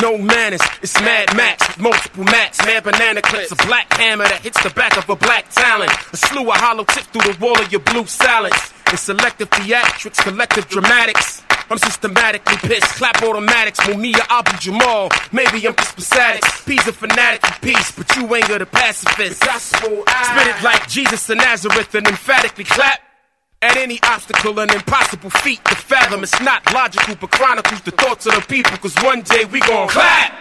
no manners. It's Mad Max with multiple mats, mad banana clips, a black hammer that hits the back of a black talon, a slew of hollow tips through the wall of your blue silence. It's selective theatrics, collective dramatics. I'm systematically pissed, clap automatics, Mumia Abu Jamal. Maybe I'm just pathetic. P's a fanatic for peace, but you ain't got a pacifist. Gospel, Spit it like Jesus of Nazareth and emphatically clap. At any obstacle, an impossible feat to fathom. It's not logical, but chronicles the thoughts of the people. Cause one day we gon' clap!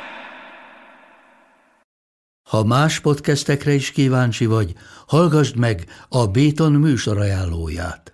Ha más podcastekre is kíváncsi vagy, hallgassd meg a Béton műsor ajánlóját.